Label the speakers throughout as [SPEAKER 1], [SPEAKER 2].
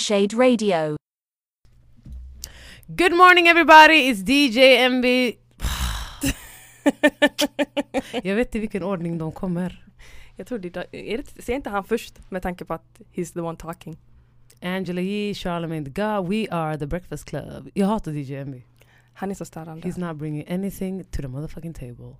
[SPEAKER 1] Conversade Radio.
[SPEAKER 2] Good morning everybody, it's DJ MB. jag vet inte i vilken ordning de kommer.
[SPEAKER 3] Jag tror det, är det, ser inte han först med tanke på att he's the one talking?
[SPEAKER 2] Angela Yee, Charlemagne the God, we are the breakfast club. Jag hatar DJ MB.
[SPEAKER 3] Han är så störande.
[SPEAKER 2] He's not bringing anything to the motherfucking table.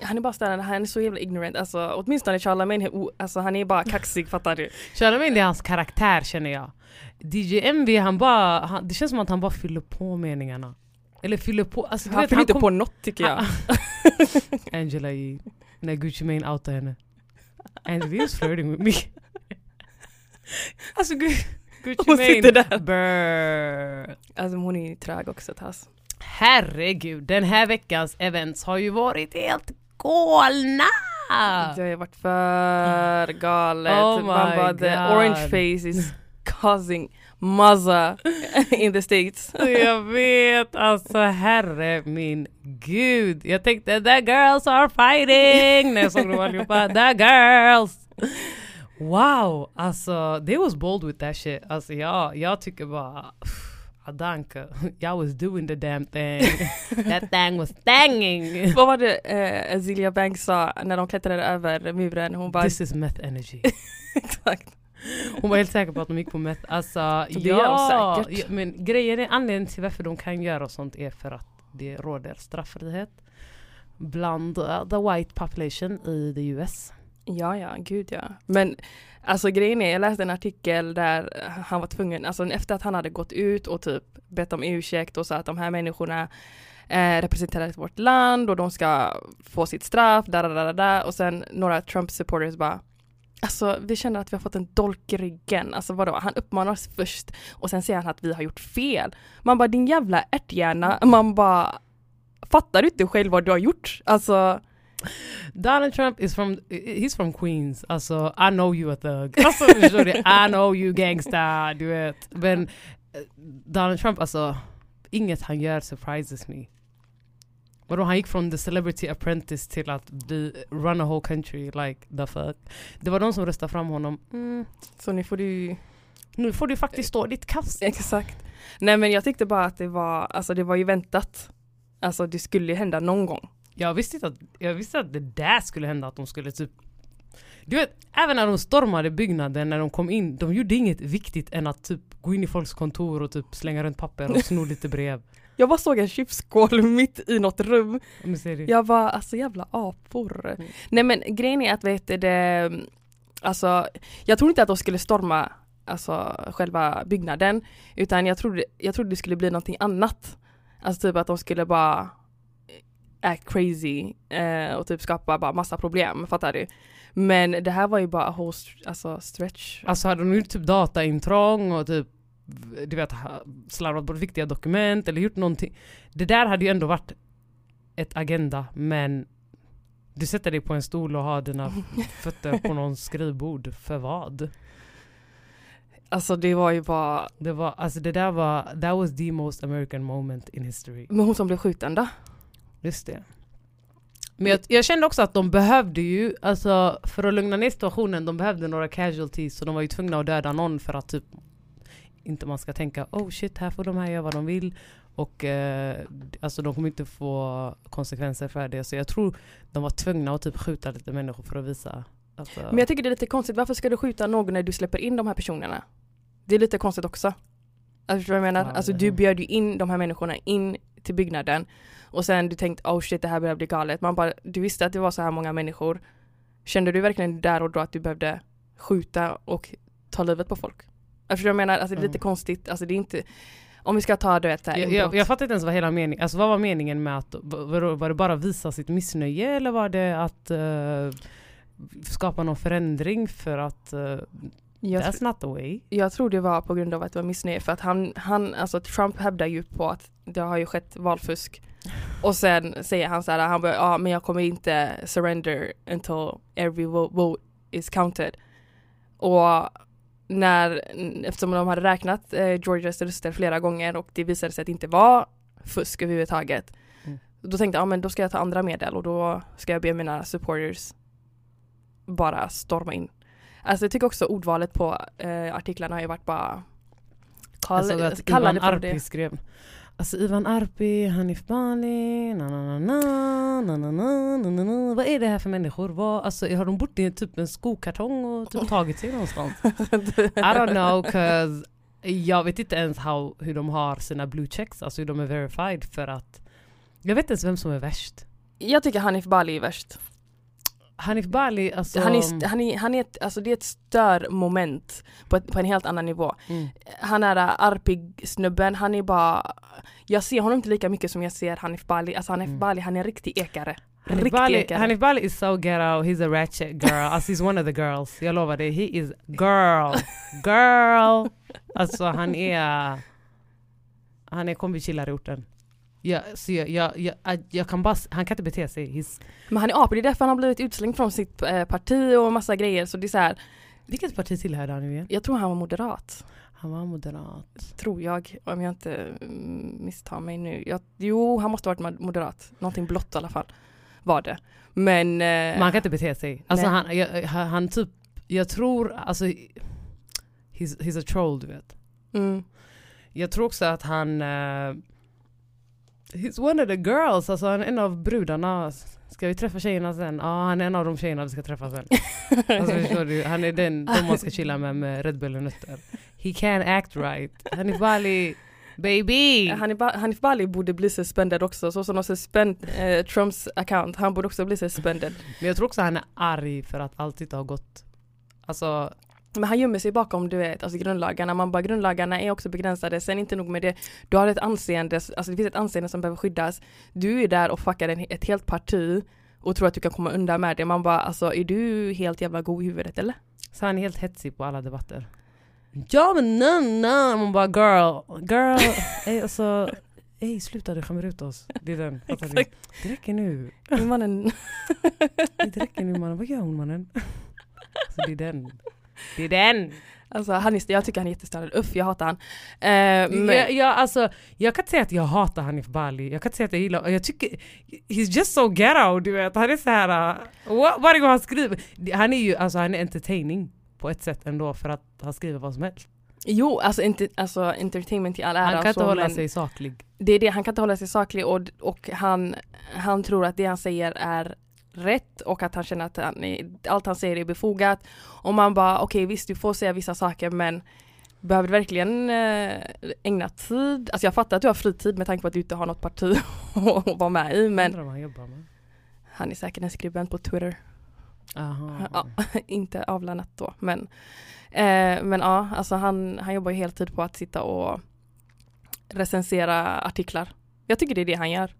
[SPEAKER 3] Han är bara störande, han är så jävla ignorant. Alltså åtminstone Charlemagne, alltså, han är bara kaxig fattar du?
[SPEAKER 2] Charlemagne det är hans karaktär känner jag. DJ MV han bara, han, det känns som att han bara fyller på meningarna. Eller fyller på, alltså,
[SPEAKER 3] han fyller inte kom... på något tycker jag.
[SPEAKER 2] Angela Yee, när Gucci Mane outade henne. Angela is flirting with me. alltså Gucci
[SPEAKER 3] hon
[SPEAKER 2] Mane,
[SPEAKER 3] sitter där.
[SPEAKER 2] Brr.
[SPEAKER 3] Alltså hon är trög också Tass.
[SPEAKER 2] Herregud, den här veckans events har ju varit helt galna!
[SPEAKER 3] Det har varit för galet.
[SPEAKER 2] Oh
[SPEAKER 3] Man bara,
[SPEAKER 2] my
[SPEAKER 3] the
[SPEAKER 2] God.
[SPEAKER 3] orange face is causing muzza in the states.
[SPEAKER 2] Jag vet, alltså herre min gud. Jag tänkte the girls are fighting när jag såg dem allihopa. The girls! Wow, alltså they was bold with that shit. Alltså jag, jag tycker bara Adanka, jag was doing the damn thing. That thing was thanging.
[SPEAKER 3] Vad var det eh, Azealia Banks sa när de klättrade över muren? Hon bara...
[SPEAKER 2] This is meth energy.
[SPEAKER 3] Exakt.
[SPEAKER 2] Hon var helt säker på att de gick på meth. Alltså,
[SPEAKER 3] Så det säkert.
[SPEAKER 2] ja, men grejen är anledningen till varför de kan göra sånt är för att det råder strafffrihet bland uh, the white population i the US.
[SPEAKER 3] Ja, ja, gud ja. Men alltså grejen är, jag läste en artikel där eh, han var tvungen, alltså efter att han hade gått ut och typ bett om ursäkt och sa att de här människorna eh, representerar vårt land och de ska få sitt straff, da, da, da, da, da. och sen några Trump supporters bara Alltså vi känner att vi har fått en dolk i ryggen. Alltså vadå, han uppmanar oss först och sen säger han att vi har gjort fel. Man bara din jävla ärthjärna, man bara Fattar du inte själv vad du har gjort? Alltså
[SPEAKER 2] Donald Trump is from, he's from Queens. Alltså I know you a thug. Alltså? I know you gangsta, du vet. Men eh, Donald Trump alltså, inget han gör surprises me. Vadå han gick från the celebrity apprentice till att bli, run a whole country like the fuck. Det var de som röstade fram honom. Mm,
[SPEAKER 3] så nu får du
[SPEAKER 2] nu får du faktiskt stå ditt kast.
[SPEAKER 3] Exakt. Nej men jag tyckte bara att det var, alltså det var ju väntat. Alltså det skulle ju hända någon gång.
[SPEAKER 2] Jag visste inte att, jag visste att det där skulle hända, att de skulle typ du vet, även när de stormade byggnaden, när de kom in, de gjorde inget viktigt än att typ gå in i folks kontor och typ slänga runt papper och sno lite brev.
[SPEAKER 3] Jag bara såg en chipsskål mitt i något rum. Jag var alltså jävla apor.
[SPEAKER 2] Mm.
[SPEAKER 3] Nej men grejen är att vet du, det, alltså jag tror inte att de skulle storma alltså själva byggnaden utan jag trodde, jag trodde det skulle bli någonting annat. Alltså typ att de skulle bara act crazy eh, och typ skapa bara massa problem, fattar du? Men det här var ju bara whole st- alltså stretch.
[SPEAKER 2] Alltså hade de gjort typ dataintrång och typ du vet slarvat bort viktiga dokument eller gjort någonting. Det där hade ju ändå varit ett agenda men du sätter dig på en stol och har dina fötter på någon skrivbord. För vad?
[SPEAKER 3] Alltså det var ju bara,
[SPEAKER 2] Det var, alltså det där var, that was the most American moment in history.
[SPEAKER 3] men hon som blev skjuten då?
[SPEAKER 2] Just det. Men jag, jag kände också att de behövde ju, alltså för att lugna ner situationen, de behövde några casualties så de var ju tvungna att döda någon för att typ inte man ska tänka oh shit här får de här göra vad de vill och eh, alltså de kommer inte få konsekvenser för det så jag tror de var tvungna att typ skjuta lite människor för att visa alltså,
[SPEAKER 3] Men jag tycker det är lite konstigt, varför ska du skjuta någon när du släpper in de här personerna? Det är lite konstigt också. Alltså förstår du vad jag menar?
[SPEAKER 2] Ja,
[SPEAKER 3] alltså du bjöd ju in de här människorna in till byggnaden och sen du tänkte oh shit det här börjar bli galet. Man bara, du visste att det var så här många människor. Kände du verkligen där och då att du behövde skjuta och ta livet på folk? Vad jag menar? Alltså det är lite
[SPEAKER 2] Mm.
[SPEAKER 3] konstigt, alltså det är inte om vi ska ta du vet här,
[SPEAKER 2] jag, jag, jag fattar inte ens vad hela meningen, alltså vad var meningen med att, var, var det bara visa sitt missnöje eller var det att eh, skapa någon förändring för att eh,
[SPEAKER 3] Jag
[SPEAKER 2] that's not the way?
[SPEAKER 3] Jag tror det var på grund av att det var missnöje för att han, han, alltså Trump hävdar ju på att det har ju skett valfusk. Och sen säger han så här, han bara, ja men jag kommer inte surrender until every vo- vote is counted. Och när, eftersom de hade räknat eh, Georgias röster flera gånger och det visade sig att det inte var fusk överhuvudtaget.
[SPEAKER 2] Mm.
[SPEAKER 3] Då tänkte jag, ja men då ska jag ta andra medel och då ska jag be mina supporters bara storma in. Alltså jag tycker också ordvalet på eh, artiklarna har ju varit bara
[SPEAKER 2] Jag såg att
[SPEAKER 3] kalla
[SPEAKER 2] Ivan
[SPEAKER 3] det
[SPEAKER 2] Arpi skrev Alltså Ivan Arpi, Hanif Bali, na na na na na na na na na na Vad är det här för människor? Vad, alltså, har de bott i typ en skokartong och typ tagit sig någonstans? I don't know cause jag vet inte ens how, hur de har sina blue checks, alltså hur de är verified för att jag vet inte ens vem som är värst.
[SPEAKER 3] Jag tycker Hanif Bali är värst.
[SPEAKER 2] Hanif Bali, alltså...
[SPEAKER 3] Han är, han är, han är ett, alltså det är ett störmoment på, ett, på en helt annan nivå.
[SPEAKER 2] mm.
[SPEAKER 3] Han är där arpig snubben, han är bara Jag ser honom inte lika mycket som jag ser Hanif Bali, alltså Hanif
[SPEAKER 2] Mm.
[SPEAKER 3] Bali han är en riktig ekare.
[SPEAKER 2] Hanif
[SPEAKER 3] Riktig
[SPEAKER 2] Bali,
[SPEAKER 3] ekare.
[SPEAKER 2] Hanif Bali is so ghetto, he's a ratchet girl. Alltså he's one of the girls. Jag lovar dig, he is girl. Girl! Alltså han är... Han är kombikillar Jag, så jag, jag, jag, jag kan bara, han kan inte bete sig. He's,
[SPEAKER 3] Men han är apig, det är därför han har blivit utslängd från sitt eh, parti och massa grejer så det är så här,
[SPEAKER 2] vilket parti tillhörde han nu igen?
[SPEAKER 3] jag tror han var moderat.
[SPEAKER 2] Han var moderat.
[SPEAKER 3] Tror jag, om jag inte mm, misstar mig nu. Jag, jo, han måste ha varit moderat. Någonting blått i alla fall. Var det. Men... Eh,
[SPEAKER 2] Men han kan inte bete sig. Alltså han, jag, han, han typ, jag tror, alltså he's, he's a troll du vet.
[SPEAKER 3] mm,
[SPEAKER 2] Jag tror också att han, uh, he's one of the girls, alltså han är en av brudarna. Ska vi träffa tjejerna sen? Ja, han är en av de tjejerna vi ska träffa sen. Alltså förstår du? Han är den, de man ska chilla med med Red Bull och nötter. He can't act right. Hanif Bali, baby!
[SPEAKER 3] Hanif, Hanif Bali borde bli suspended också, så som de suspend eh, Trumps account. Han borde också bli suspended.
[SPEAKER 2] Men jag tror också han är arg för att allt inte har gått, alltså
[SPEAKER 3] Men han gömmer sig bakom du vet, alltså grundlagarna. Man bara grundlagarna är också begränsade. Sen inte nog med det. Du har ett anseende, alltså det finns ett anseende som behöver skyddas. Du är där och fuckar en, ett helt parti och tror att du kan komma undan med det. Man bara alltså är du helt jävla god i huvudet eller?
[SPEAKER 2] Så han är helt hetsig på alla debatter. Ja men nej nej, man bara girl, girl, ey, alltså, ey sluta du skämmer ut oss. Det är den?
[SPEAKER 3] Exakt.
[SPEAKER 2] Det räcker nu.
[SPEAKER 3] Mannen.
[SPEAKER 2] Det räcker nu mannen, vad gör hon mannen? Så det är den. Det är den!
[SPEAKER 3] Alltså han är, jag tycker han är jättestörd. Uff jag hatar han. Eh, men,
[SPEAKER 2] Jag, jag, alltså, jag kan inte säga att jag hatar Hanif Bali, jag kan inte säga att jag gillar jag tycker, he's just so ghetto du vet, han är så här. Uh, varje gång han skriver, han är ju alltså han är entertaining på ett sätt ändå för att han skriver vad som helst.
[SPEAKER 3] jo alltså, inte, alltså entertainment i all ära.
[SPEAKER 2] Han kan inte
[SPEAKER 3] så,
[SPEAKER 2] hålla sig saklig.
[SPEAKER 3] Det är det, han kan inte hålla sig saklig och, och han, han tror att det han säger är rätt och att han känner att han är, allt han säger är befogat. Och man bara okej visst du får säga vissa saker men behöver du verkligen eh, ägna tid? Alltså jag fattar att du har fritid med tanke på att du inte har något parti att vara med i men
[SPEAKER 2] han
[SPEAKER 3] han är säkert en skribent på Twitter.
[SPEAKER 2] Aha.
[SPEAKER 3] Ja, inte avlönat då men eh, men ja alltså han, han jobbar ju heltid på att sitta och recensera artiklar. Jag tycker det är det han gör.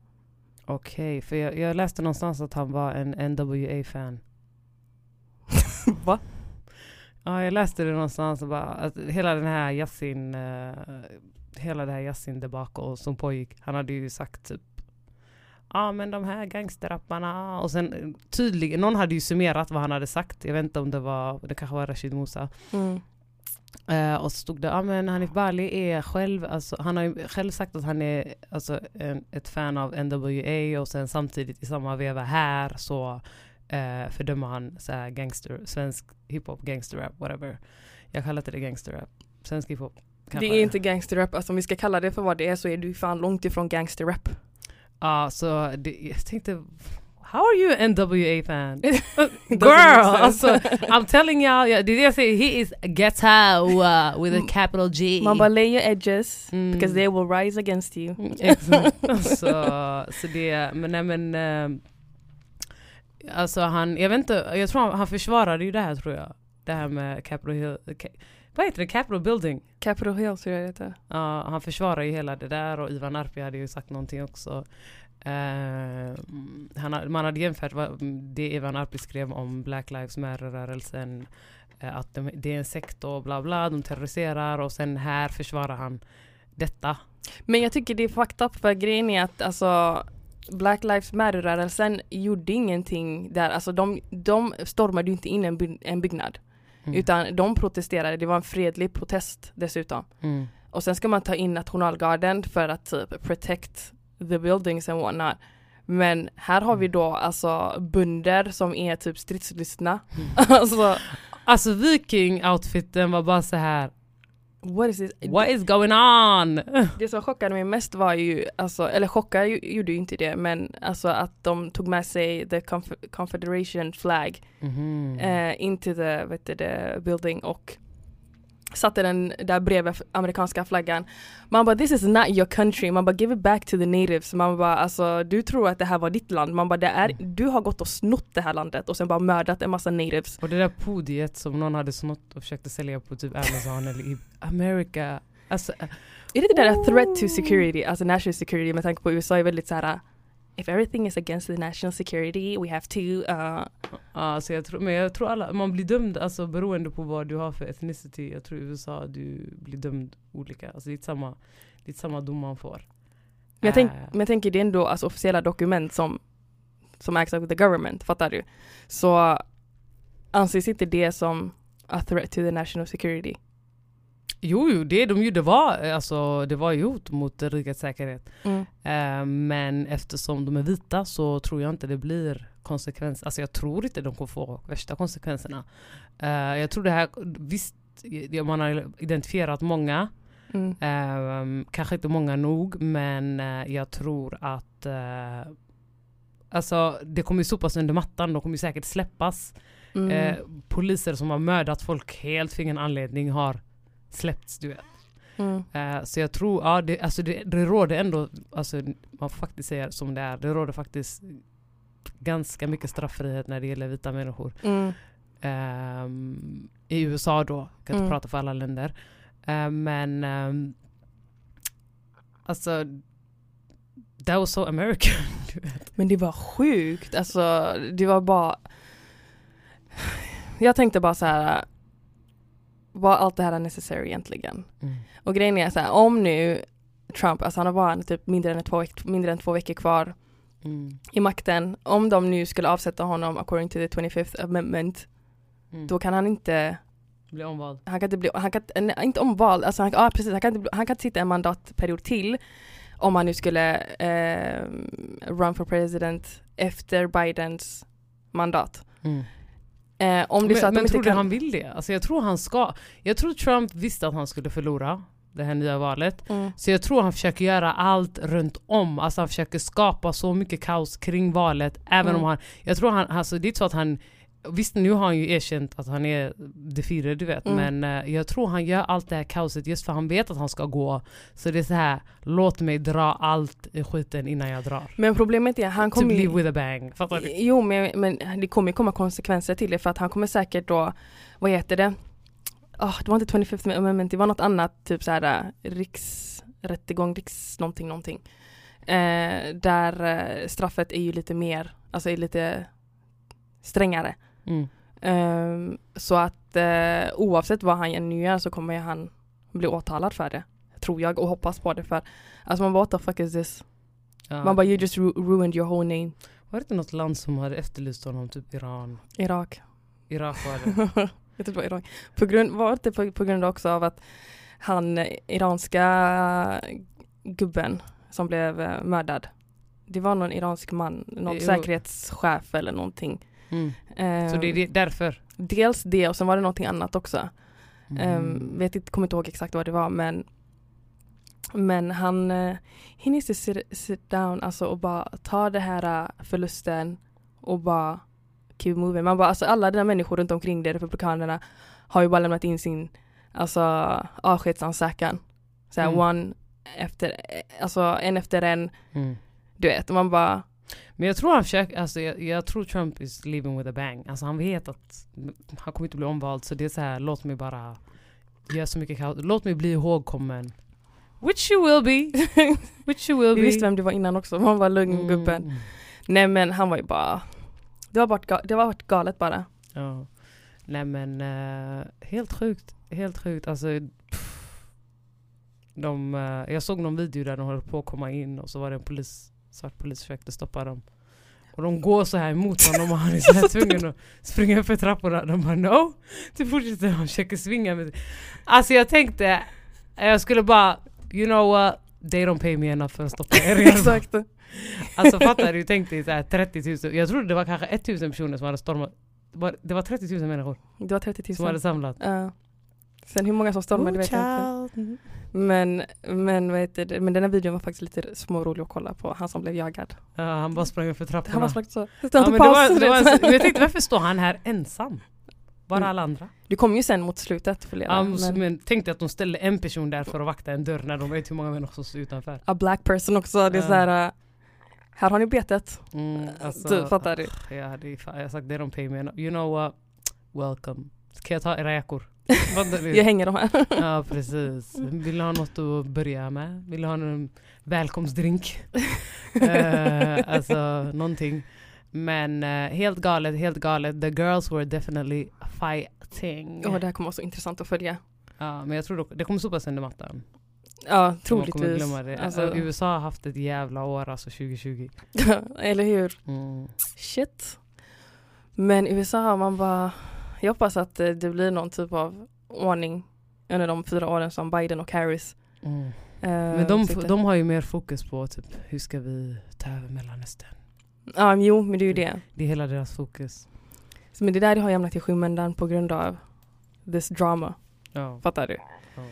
[SPEAKER 2] Okej, för jag, jag läste någonstans att han var en NWA-fan.
[SPEAKER 3] Va?
[SPEAKER 2] Ja, jag läste det någonstans och bara att hela den här Yasin, uh, hela det här Yasin debacle som pågick, han hade ju sagt typ Ja men de här gangsterrapparna och sen eh, tydligen, någon hade ju summerat vad han hade sagt, jag vet inte om det var, det kanske var Rashid Musa.
[SPEAKER 3] Mm.
[SPEAKER 2] Eh, och så stod det, ja men Hanif Bali är själv, alltså, han har ju själv sagt att han är alltså, en, ett fan av NWA och sen samtidigt i samma veva här så eh, fördömer han så här gangster, svensk hiphop, gangsterrap, whatever. Jag kallar inte det gangsterrap. Svensk hiphop.
[SPEAKER 3] Det är inte gangsterrap, alltså om vi ska kalla det för vad det är så är du fan långt ifrån gangsterrap.
[SPEAKER 2] Ja, så det, jag tänkte, how are you an NWA fan?
[SPEAKER 3] Doesn't
[SPEAKER 2] Girl! Alltså. I'm telling y'all, ja, det är det jag säger, he is ghetto uh, with a capital G.
[SPEAKER 3] Man bara lay your edges
[SPEAKER 2] Mm.
[SPEAKER 3] because they will rise against you.
[SPEAKER 2] Mm, Exakt. så, så det, men nej men eh, Alltså han, jag vet inte, jag tror han, han försvarade ju det här tror jag. Det här med Capitol Hill, vad heter det? Capitol Building?
[SPEAKER 3] Capitol Hill tror jag det heter.
[SPEAKER 2] Ja, han försvarar ju hela det där och Ivan Arpi hade ju sagt någonting också. Eh, han, man hade jämfört vad, det Ivan Arpi skrev om Black Lives Matter-rörelsen. eh, att de, det är en sekt och bla bla, de terroriserar och sen här försvarar han detta.
[SPEAKER 3] Men jag tycker det är fucked up för grejen är att alltså Black Lives Matter-rörelsen gjorde ingenting där, alltså de, de stormade ju inte in en, by- en byggnad.
[SPEAKER 2] Mm.
[SPEAKER 3] Utan de protesterade, det var en fredlig protest dessutom.
[SPEAKER 2] Mm.
[SPEAKER 3] Och sen ska man ta in nationalgarden för att typ protect the buildings and whatnot. Men här har vi då alltså bönder som är typ stridslystna.
[SPEAKER 2] Mm.
[SPEAKER 3] alltså,
[SPEAKER 2] Alltså viking-outfiten var bara så här.
[SPEAKER 3] What is this?
[SPEAKER 2] What is going on?
[SPEAKER 3] Det som chockade mig mest var ju, alltså, eller chockade gjorde ju inte det, men alltså att de tog med sig the Conf- Confederation flag
[SPEAKER 2] Mhm.
[SPEAKER 3] eh, into the, vet du, the building och satte den där bredvid amerikanska flaggan. Man bara this is not your country, man bara give it back to the natives. Man bara alltså du tror att det här var ditt land, man bara det är, du har gått och snott det här landet och sen bara mördat en massa natives.
[SPEAKER 2] Och det där podiet som någon hade snott och försökte sälja på typ Amazon eller i America. Alltså,
[SPEAKER 3] Är det inte det där threat to security, alltså national security med tanke på USA är väldigt så här. If everything is against the national security, we have to uh,
[SPEAKER 2] alltså jag tror, men jag tror alla, man blir dömd alltså beroende på vad du har för ethnicity. Jag tror i USA du blir dömd olika. Alltså det är samma, det är samma dom man får.
[SPEAKER 3] Men jag, tänk,
[SPEAKER 2] Eh,
[SPEAKER 3] men jag tänker det är ändå alltså, officiella dokument som, som ägs av the government, fattar du? Så anses inte det som a threat to the national security?
[SPEAKER 2] Jo, jo, det de gjorde var, alltså, det var ju hot mot rikets säkerhet.
[SPEAKER 3] Mm.
[SPEAKER 2] Eh, men eftersom de är vita så tror jag inte det blir konsekvenser. Alltså jag tror inte de kommer få värsta konsekvenserna. Eh, jag tror det här, visst, man har identifierat många,
[SPEAKER 3] Mm.
[SPEAKER 2] eh, kanske inte många nog, men eh, jag tror att eh, Alltså det kommer ju sopas under mattan, de kommer säkert släppas.
[SPEAKER 3] Mm.
[SPEAKER 2] Eh, poliser som har mördat folk helt för ingen anledning har släppts du vet.
[SPEAKER 3] Mm.
[SPEAKER 2] Eh, så jag tror, ja det, alltså det, det råder ändå, alltså man får faktiskt säga som det är, det råder faktiskt ganska mycket straffrihet när det gäller vita människor.
[SPEAKER 3] Mm.
[SPEAKER 2] Ehm, I USA då, jag kan inte
[SPEAKER 3] Mm.
[SPEAKER 2] prata för alla länder. Eh, men ehm, alltså that was so American.
[SPEAKER 3] Men det var sjukt, alltså det var bara Jag tänkte bara så här. Var allt det här necessary egentligen? Och grejen är så här, om nu Trump, alltså han har bara typ mindre än, två, veck- mindre än två veckor kvar
[SPEAKER 2] Mm.
[SPEAKER 3] i makten. Om de nu skulle avsätta honom according to the 25th amendment,
[SPEAKER 2] Mm.
[SPEAKER 3] då kan han inte,
[SPEAKER 2] Bli omvald.
[SPEAKER 3] han kan inte bli, han kan nej, inte omvald, alltså han, ja, precis, han kan, inte, han kan inte sitta en mandatperiod till om han nu skulle eh, run for president efter Bidens mandat.
[SPEAKER 2] Mm.
[SPEAKER 3] Eh, om det är så
[SPEAKER 2] Men,
[SPEAKER 3] att
[SPEAKER 2] men
[SPEAKER 3] de
[SPEAKER 2] tror du
[SPEAKER 3] kan,
[SPEAKER 2] han vill det? Alltså jag tror han ska. Jag tror Trump visste att han skulle förlora det här nya valet.
[SPEAKER 3] mm,
[SPEAKER 2] Så jag tror han försöker göra allt runt om. Alltså han försöker skapa så mycket kaos kring valet. Även
[SPEAKER 3] Mm.
[SPEAKER 2] om han, jag tror han, alltså det är inte så att han, visst nu har han ju erkänt att han är defeated du vet.
[SPEAKER 3] Mm.
[SPEAKER 2] Men eh, jag tror han gör allt det här kaoset just för han vet att han ska gå. Så det är så här, låt mig dra allt i skiten innan jag drar.
[SPEAKER 3] men problemet är han
[SPEAKER 2] To
[SPEAKER 3] kommer ju-
[SPEAKER 2] leave with a bang. Fattar du?
[SPEAKER 3] Jo men, men det kommer komma konsekvenser till det för att han kommer säkert då, vad heter det? Ah, det var inte 25th amendment, det var något annat, typ så här äh, riksrättegång, riks någonting, någonting. Eh, där eh, straffet är ju lite mer, alltså är lite strängare.
[SPEAKER 2] Mm.
[SPEAKER 3] Ehm, så att eh, oavsett vad han nu gör så kommer ju han bli åtalad för det. Tror jag och hoppas på det för alltså man bara what the fuck is this?
[SPEAKER 2] Ja.
[SPEAKER 3] Man bara you just ru- ruined your whole name.
[SPEAKER 2] Var det inte något land som hade efterlyst honom? Typ Iran?
[SPEAKER 3] Irak.
[SPEAKER 2] Irak var det.
[SPEAKER 3] jag tror det var Irak. På grund, var det på, på grund också av att han eh, iranska gubben som blev eh, mördad. Det var någon iransk man, någon
[SPEAKER 2] Jo.
[SPEAKER 3] säkerhetschef eller någonting.
[SPEAKER 2] Mm.
[SPEAKER 3] Ehm,
[SPEAKER 2] Så det är därför?
[SPEAKER 3] Dels det och sen var det någonting annat också.
[SPEAKER 2] Mm.
[SPEAKER 3] Ehm, vet inte, kommer inte ihåg exakt vad det var men men han, uh, he needs to sit, sit down alltså och bara ta det här eh, förlusten och bara keep moving. Man bara, alltså alla dina människor runt omkring dig, republikanerna, har ju bara lämnat in sin alltså avskedsansökan. Såhär
[SPEAKER 2] Mm.
[SPEAKER 3] one efter, eh, alltså en efter en,
[SPEAKER 2] Mm.
[SPEAKER 3] du vet. Man bara,
[SPEAKER 2] Men jag tror han försöker, alltså jag, jag tror Trump is leaving with a bang. Alltså han vet att han kommer inte bli omvald så det är så här, låt mig bara göra så mycket kaos. Låt mig bli ihågkommen. Which you will be. Which you will
[SPEAKER 3] vi
[SPEAKER 2] be.
[SPEAKER 3] visste vem det var innan också, man var lugn
[SPEAKER 2] Mm.
[SPEAKER 3] gubben. Nej men han var ju bara, det var bara, det var galet bara.
[SPEAKER 2] Ja. Nej men eh, helt sjukt. Helt sjukt. Alltså, pff. de, eh, jag såg någon video där de höll på att komma in och så var det en polis, svart polis försökte stoppa dem. Och de går så här emot honom och han är så här tvungen att springa upp för trapporna. De bara no! Du fortsätter han försöker svinga med Alltså jag tänkte, jag skulle bara, you know what? They don't pay me enough för att stoppa er.
[SPEAKER 3] Exakt.
[SPEAKER 2] Alltså fattar du? Tänk dig så här 30 000, jag trodde det var kanske 1 000 personer som hade stormat var, det var 30 000 människor
[SPEAKER 3] Det var 30
[SPEAKER 2] som hade
[SPEAKER 3] 000.
[SPEAKER 2] samlat.
[SPEAKER 3] Ja. Sen hur många som stormade vet jag inte. Men, men, vad heter det? men den här videon var faktiskt lite smårolig att kolla på. Han som blev jagad.
[SPEAKER 2] Ja, han bara sprang upp för trapporna.
[SPEAKER 3] Han var sprang så.
[SPEAKER 2] ja, men det var, det var, jag tänkte varför står han här ensam? Bara
[SPEAKER 3] Mm.
[SPEAKER 2] alla andra.
[SPEAKER 3] Du kom ju sen mot slutet förleden.
[SPEAKER 2] Ja, men,
[SPEAKER 3] men
[SPEAKER 2] men tänk dig att de ställde en person där för att vakta en dörr när de vet hur många människor som står utanför.
[SPEAKER 3] a black person också. Det är
[SPEAKER 2] Ja.
[SPEAKER 3] så här. äh, här har ni betet.
[SPEAKER 2] Mm, alltså,
[SPEAKER 3] du fattar du?
[SPEAKER 2] Ja, det är jag har sagt they don't pay me. You know what? Welcome. Ska jag ta era jackor?
[SPEAKER 3] Jag hänger de här.
[SPEAKER 2] Ja precis. Vill du ha något att börja med? Vill du ha en välkomstdrink? uh, alltså någonting. Men eh, helt galet, helt galet. The girls were definitely fighting.
[SPEAKER 3] Åh, det här kommer vara så intressant att följa.
[SPEAKER 2] Ja, men jag tror det kommer sopas under mattan.
[SPEAKER 3] Ja, troligtvis.
[SPEAKER 2] det.
[SPEAKER 3] Alltså,
[SPEAKER 2] USA har haft ett jävla år alltså 2020.
[SPEAKER 3] eller hur?
[SPEAKER 2] Mm.
[SPEAKER 3] Shit. Men USA, man bara... Jag hoppas att eh, det blir någon typ av ordning under de fyra åren som Biden och Harris
[SPEAKER 2] Mm.
[SPEAKER 3] eh,
[SPEAKER 2] Men de,
[SPEAKER 3] sitter.
[SPEAKER 2] de har ju mer fokus på typ, hur ska vi ta över Mellanöstern?
[SPEAKER 3] Ja, men jo, men det är ju det.
[SPEAKER 2] Det är hela deras fokus.
[SPEAKER 3] Så, Men det där har hamnat i skymundan på grund av this drama.
[SPEAKER 2] Ja.
[SPEAKER 3] Fattar du?
[SPEAKER 2] Ja.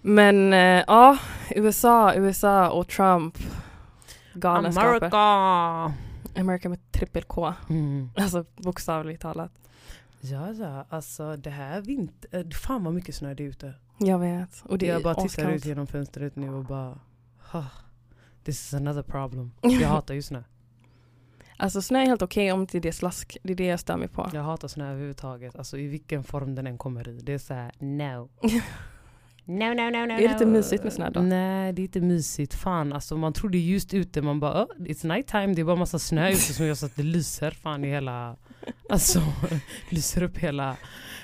[SPEAKER 3] Men eh, ja, USA, USA och Trump. Galenskaper.
[SPEAKER 2] America!
[SPEAKER 3] America med trippel K.
[SPEAKER 2] Mm.
[SPEAKER 3] Alltså bokstavligt talat.
[SPEAKER 2] Ja, ja, alltså det här vinter... Fan vad mycket snö det är ute.
[SPEAKER 3] Jag vet. Och det
[SPEAKER 2] jag
[SPEAKER 3] är
[SPEAKER 2] bara tittar ut genom fönstret nu och bara... "Huh, this is another problem. Jag hatar ju snö.
[SPEAKER 3] Alltså snö är helt okej om inte det är slask. Det är det jag stör mig på.
[SPEAKER 2] Jag hatar snö överhuvudtaget. Alltså i vilken form den än kommer i. Det är så här, no. No, no, no, no,
[SPEAKER 3] Är det
[SPEAKER 2] no.
[SPEAKER 3] mysigt med snö då?
[SPEAKER 2] Nej, det är inte mysigt. Fan, alltså man är ljust ute. Man bara, oh, it's night time. Det är bara massa snö ute som gör så att det lyser fan i hela... Alltså, lyser upp hela...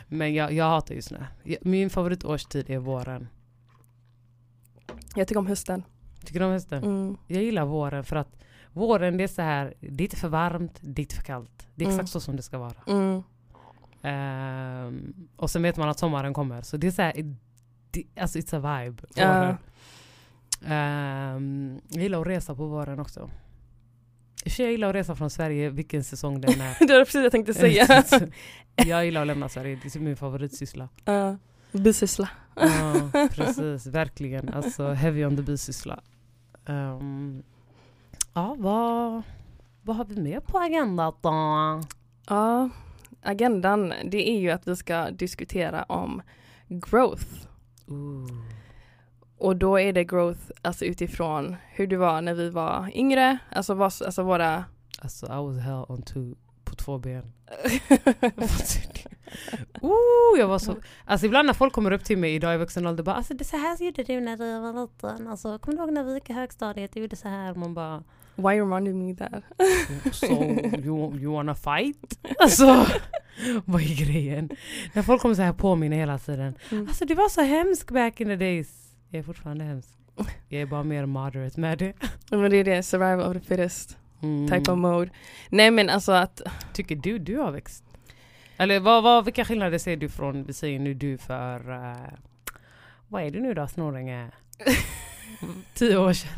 [SPEAKER 2] Men jag, jag hatar ju snö. Min favoritårstid är våren.
[SPEAKER 3] Jag tycker om hösten.
[SPEAKER 2] Tycker du om hösten?
[SPEAKER 3] Mm.
[SPEAKER 2] Jag gillar våren för att våren det är så här, det är inte för varmt, det är inte för kallt. Det är
[SPEAKER 3] Mm.
[SPEAKER 2] exakt så som det ska vara.
[SPEAKER 3] Mm.
[SPEAKER 2] Ehm, och sen vet man att sommaren kommer. Så det är så här, alltså it's a vibe. Våren. Ehm, jag gillar att resa på våren också. För Jag gillar att resa från Sverige vilken säsong den är.
[SPEAKER 3] det var precis det jag tänkte säga.
[SPEAKER 2] jag gillar att lämna Sverige, det är min favoritsyssla.
[SPEAKER 3] uh, bisyssla.
[SPEAKER 2] Ja, precis, verkligen. Alltså heavy on the bisyssla. Um, ja, vad, vad har vi mer på agendan då?
[SPEAKER 3] Ja, agendan det är ju att vi ska diskutera om growth.
[SPEAKER 2] Ooh.
[SPEAKER 3] Och då är det growth alltså utifrån hur det var när vi var yngre, alltså, vad, alltså våra
[SPEAKER 2] Alltså I was hell on two, på två ben. Ooh, jag var så, alltså ibland när folk kommer upp till mig idag i vuxen ålder bara alltså det så här gjorde du när du var liten. Alltså kommer du ihåg när vi gick i högstadiet? Du gjorde så här. Man bara
[SPEAKER 3] Why reminded me that?
[SPEAKER 2] so you, you wanna fight? Alltså vad är grejen? När folk kommer så här påminna hela tiden.
[SPEAKER 3] Mm.
[SPEAKER 2] Alltså du var så hemsk back in the days. Jag är fortfarande hemsk. Jag är bara mer moderate med det.
[SPEAKER 3] Men det är det, survival of the fittest
[SPEAKER 2] Mm.
[SPEAKER 3] type of mode. Nej men alltså att,
[SPEAKER 2] Tycker du du har växt? Eller vad, vad, vilka skillnader ser du från, vi säger nu du för, uh, vad är du nu då Snorringe? Tio år sedan.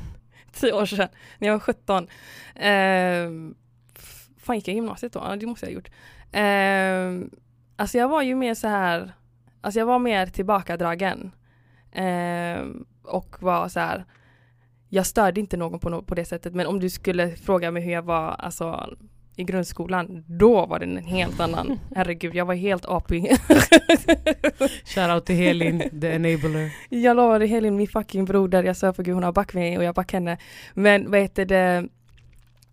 [SPEAKER 3] tio år sedan, när jag var 17. Uh, ehm, fan gick jag i gymnasiet då? Ja det måste jag ha gjort. Uh, alltså jag var ju mer så här, alltså jag var mer tillbakadragen. Uh, och var så här, jag störde inte någon på, no på det sättet men om du skulle fråga mig hur jag var alltså, i grundskolan, då var det en helt annan. Herregud, jag var helt apig.
[SPEAKER 2] Shoutout till Helin, the enabler.
[SPEAKER 3] Jag lovade Helin, min fucking broder, jag sa för gud hon har back mig och jag back henne. Men vad heter det,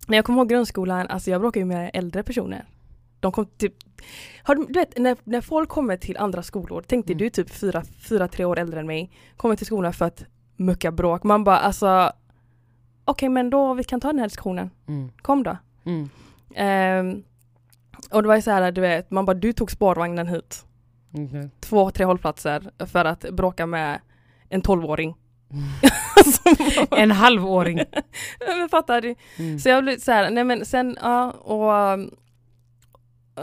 [SPEAKER 3] när jag kommer ihåg grundskolan, alltså jag bråkade ju med äldre personer. De kom typ, har du, du vet när, när folk kommer till andra skolor, tänk dig
[SPEAKER 2] Mm.
[SPEAKER 3] du är typ fyra, fyra, tre år äldre än mig, kommer till skolan för att mucka bråk. Man bara alltså, okej men då vi kan ta den här diskussionen,
[SPEAKER 2] Mm.
[SPEAKER 3] kom då.
[SPEAKER 2] Mm.
[SPEAKER 3] Ehm, och det var ju så här, du vet, man bara du tog spårvagnen hit.
[SPEAKER 2] Okay.
[SPEAKER 3] Två, tre hållplatser för att bråka med en tolvåring.
[SPEAKER 2] En halvåring.
[SPEAKER 3] men fattar du?
[SPEAKER 2] Mm.
[SPEAKER 3] Så jag blev så här, nej men sen, ja, och, um,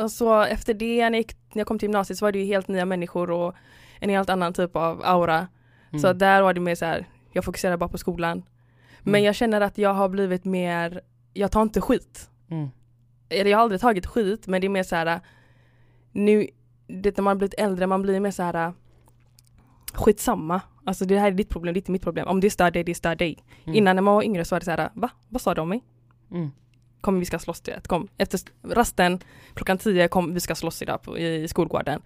[SPEAKER 3] och så efter det när jag, gick, när jag kom till gymnasiet så var det ju helt nya människor och en helt annan typ av aura.
[SPEAKER 2] Mm.
[SPEAKER 3] Så där var det mer så här, jag fokuserar bara på skolan. Men
[SPEAKER 2] Mm.
[SPEAKER 3] jag känner att jag har blivit mer, jag tar inte skit. Eller jag har aldrig tagit skit men det är mer så här, nu, det när man har blivit äldre, man blir mer så här skitsamma. Alltså det här är ditt problem, det är inte mitt problem. Om det stör dig, det stör dig.
[SPEAKER 2] Mm.
[SPEAKER 3] Innan när man var yngre så var det så här, va? Vad sa du om mig?
[SPEAKER 2] Mm.
[SPEAKER 3] Kom vi ska slåss du vet. Kom. Efter rasten klockan 10 kom vi ska slåss idag på, i, i skolgården.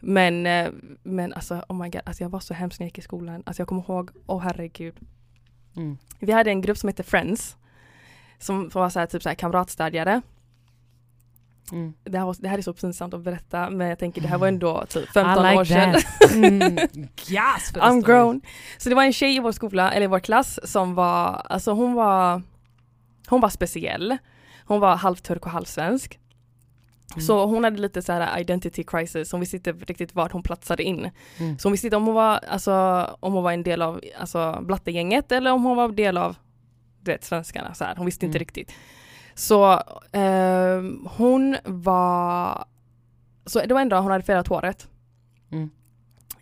[SPEAKER 3] Men, eh, men alltså oh my god, alltså jag var så hemsk när jag gick i skolan. Alltså jag kommer ihåg, åh oh, herregud.
[SPEAKER 2] Mm.
[SPEAKER 3] Vi hade en grupp som hette Friends. Som, som var så här, typ så här kamratstödjare.
[SPEAKER 2] Mm.
[SPEAKER 3] Det här, var, det här är så pinsamt att berätta men jag tänker det här var ändå typ 15
[SPEAKER 2] I like
[SPEAKER 3] år sedan.
[SPEAKER 2] that. Mm. Yes,
[SPEAKER 3] I'm grown. Så det var en tjej i vår skola, eller i vår klass som var, alltså hon var, hon var speciell. Hon var halvturk och halvsvensk.
[SPEAKER 2] Mm.
[SPEAKER 3] Så hon hade lite så här identity crisis, hon visste inte riktigt vart hon platsade in.
[SPEAKER 2] Mm.
[SPEAKER 3] Så hon visste inte om hon var, alltså, om hon var en del av alltså, blattegänget eller om hon var en del av du vet, svenskarna. Så här. Hon visste inte
[SPEAKER 2] Mm.
[SPEAKER 3] riktigt. Så ehm, hon var, så det var en dag hon hade färgat håret.
[SPEAKER 2] Mm.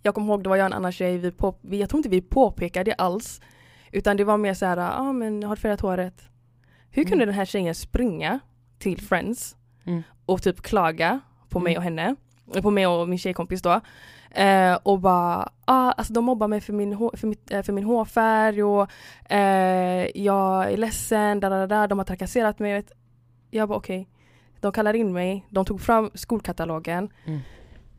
[SPEAKER 3] Jag kommer ihåg det var jag och en annan tjej, vi på, vi, jag tror inte vi påpekade det alls. Utan det var mer så här, ja ah, men har du färgat håret? Hur kunde
[SPEAKER 2] Mm.
[SPEAKER 3] den här tjejen springa till Friends
[SPEAKER 2] Mm.
[SPEAKER 3] och typ klaga på mig
[SPEAKER 2] Mm.
[SPEAKER 3] och henne, på mig och min tjejkompis då. Eh, och bara, ah, alltså de mobbar mig för min, för mitt, eh, för min hårfärg och eh, jag är ledsen, da, da, da, de har trakasserat mig. Vet. Jag bara okej. De kallar in mig, de tog fram skolkatalogen.
[SPEAKER 2] Mm.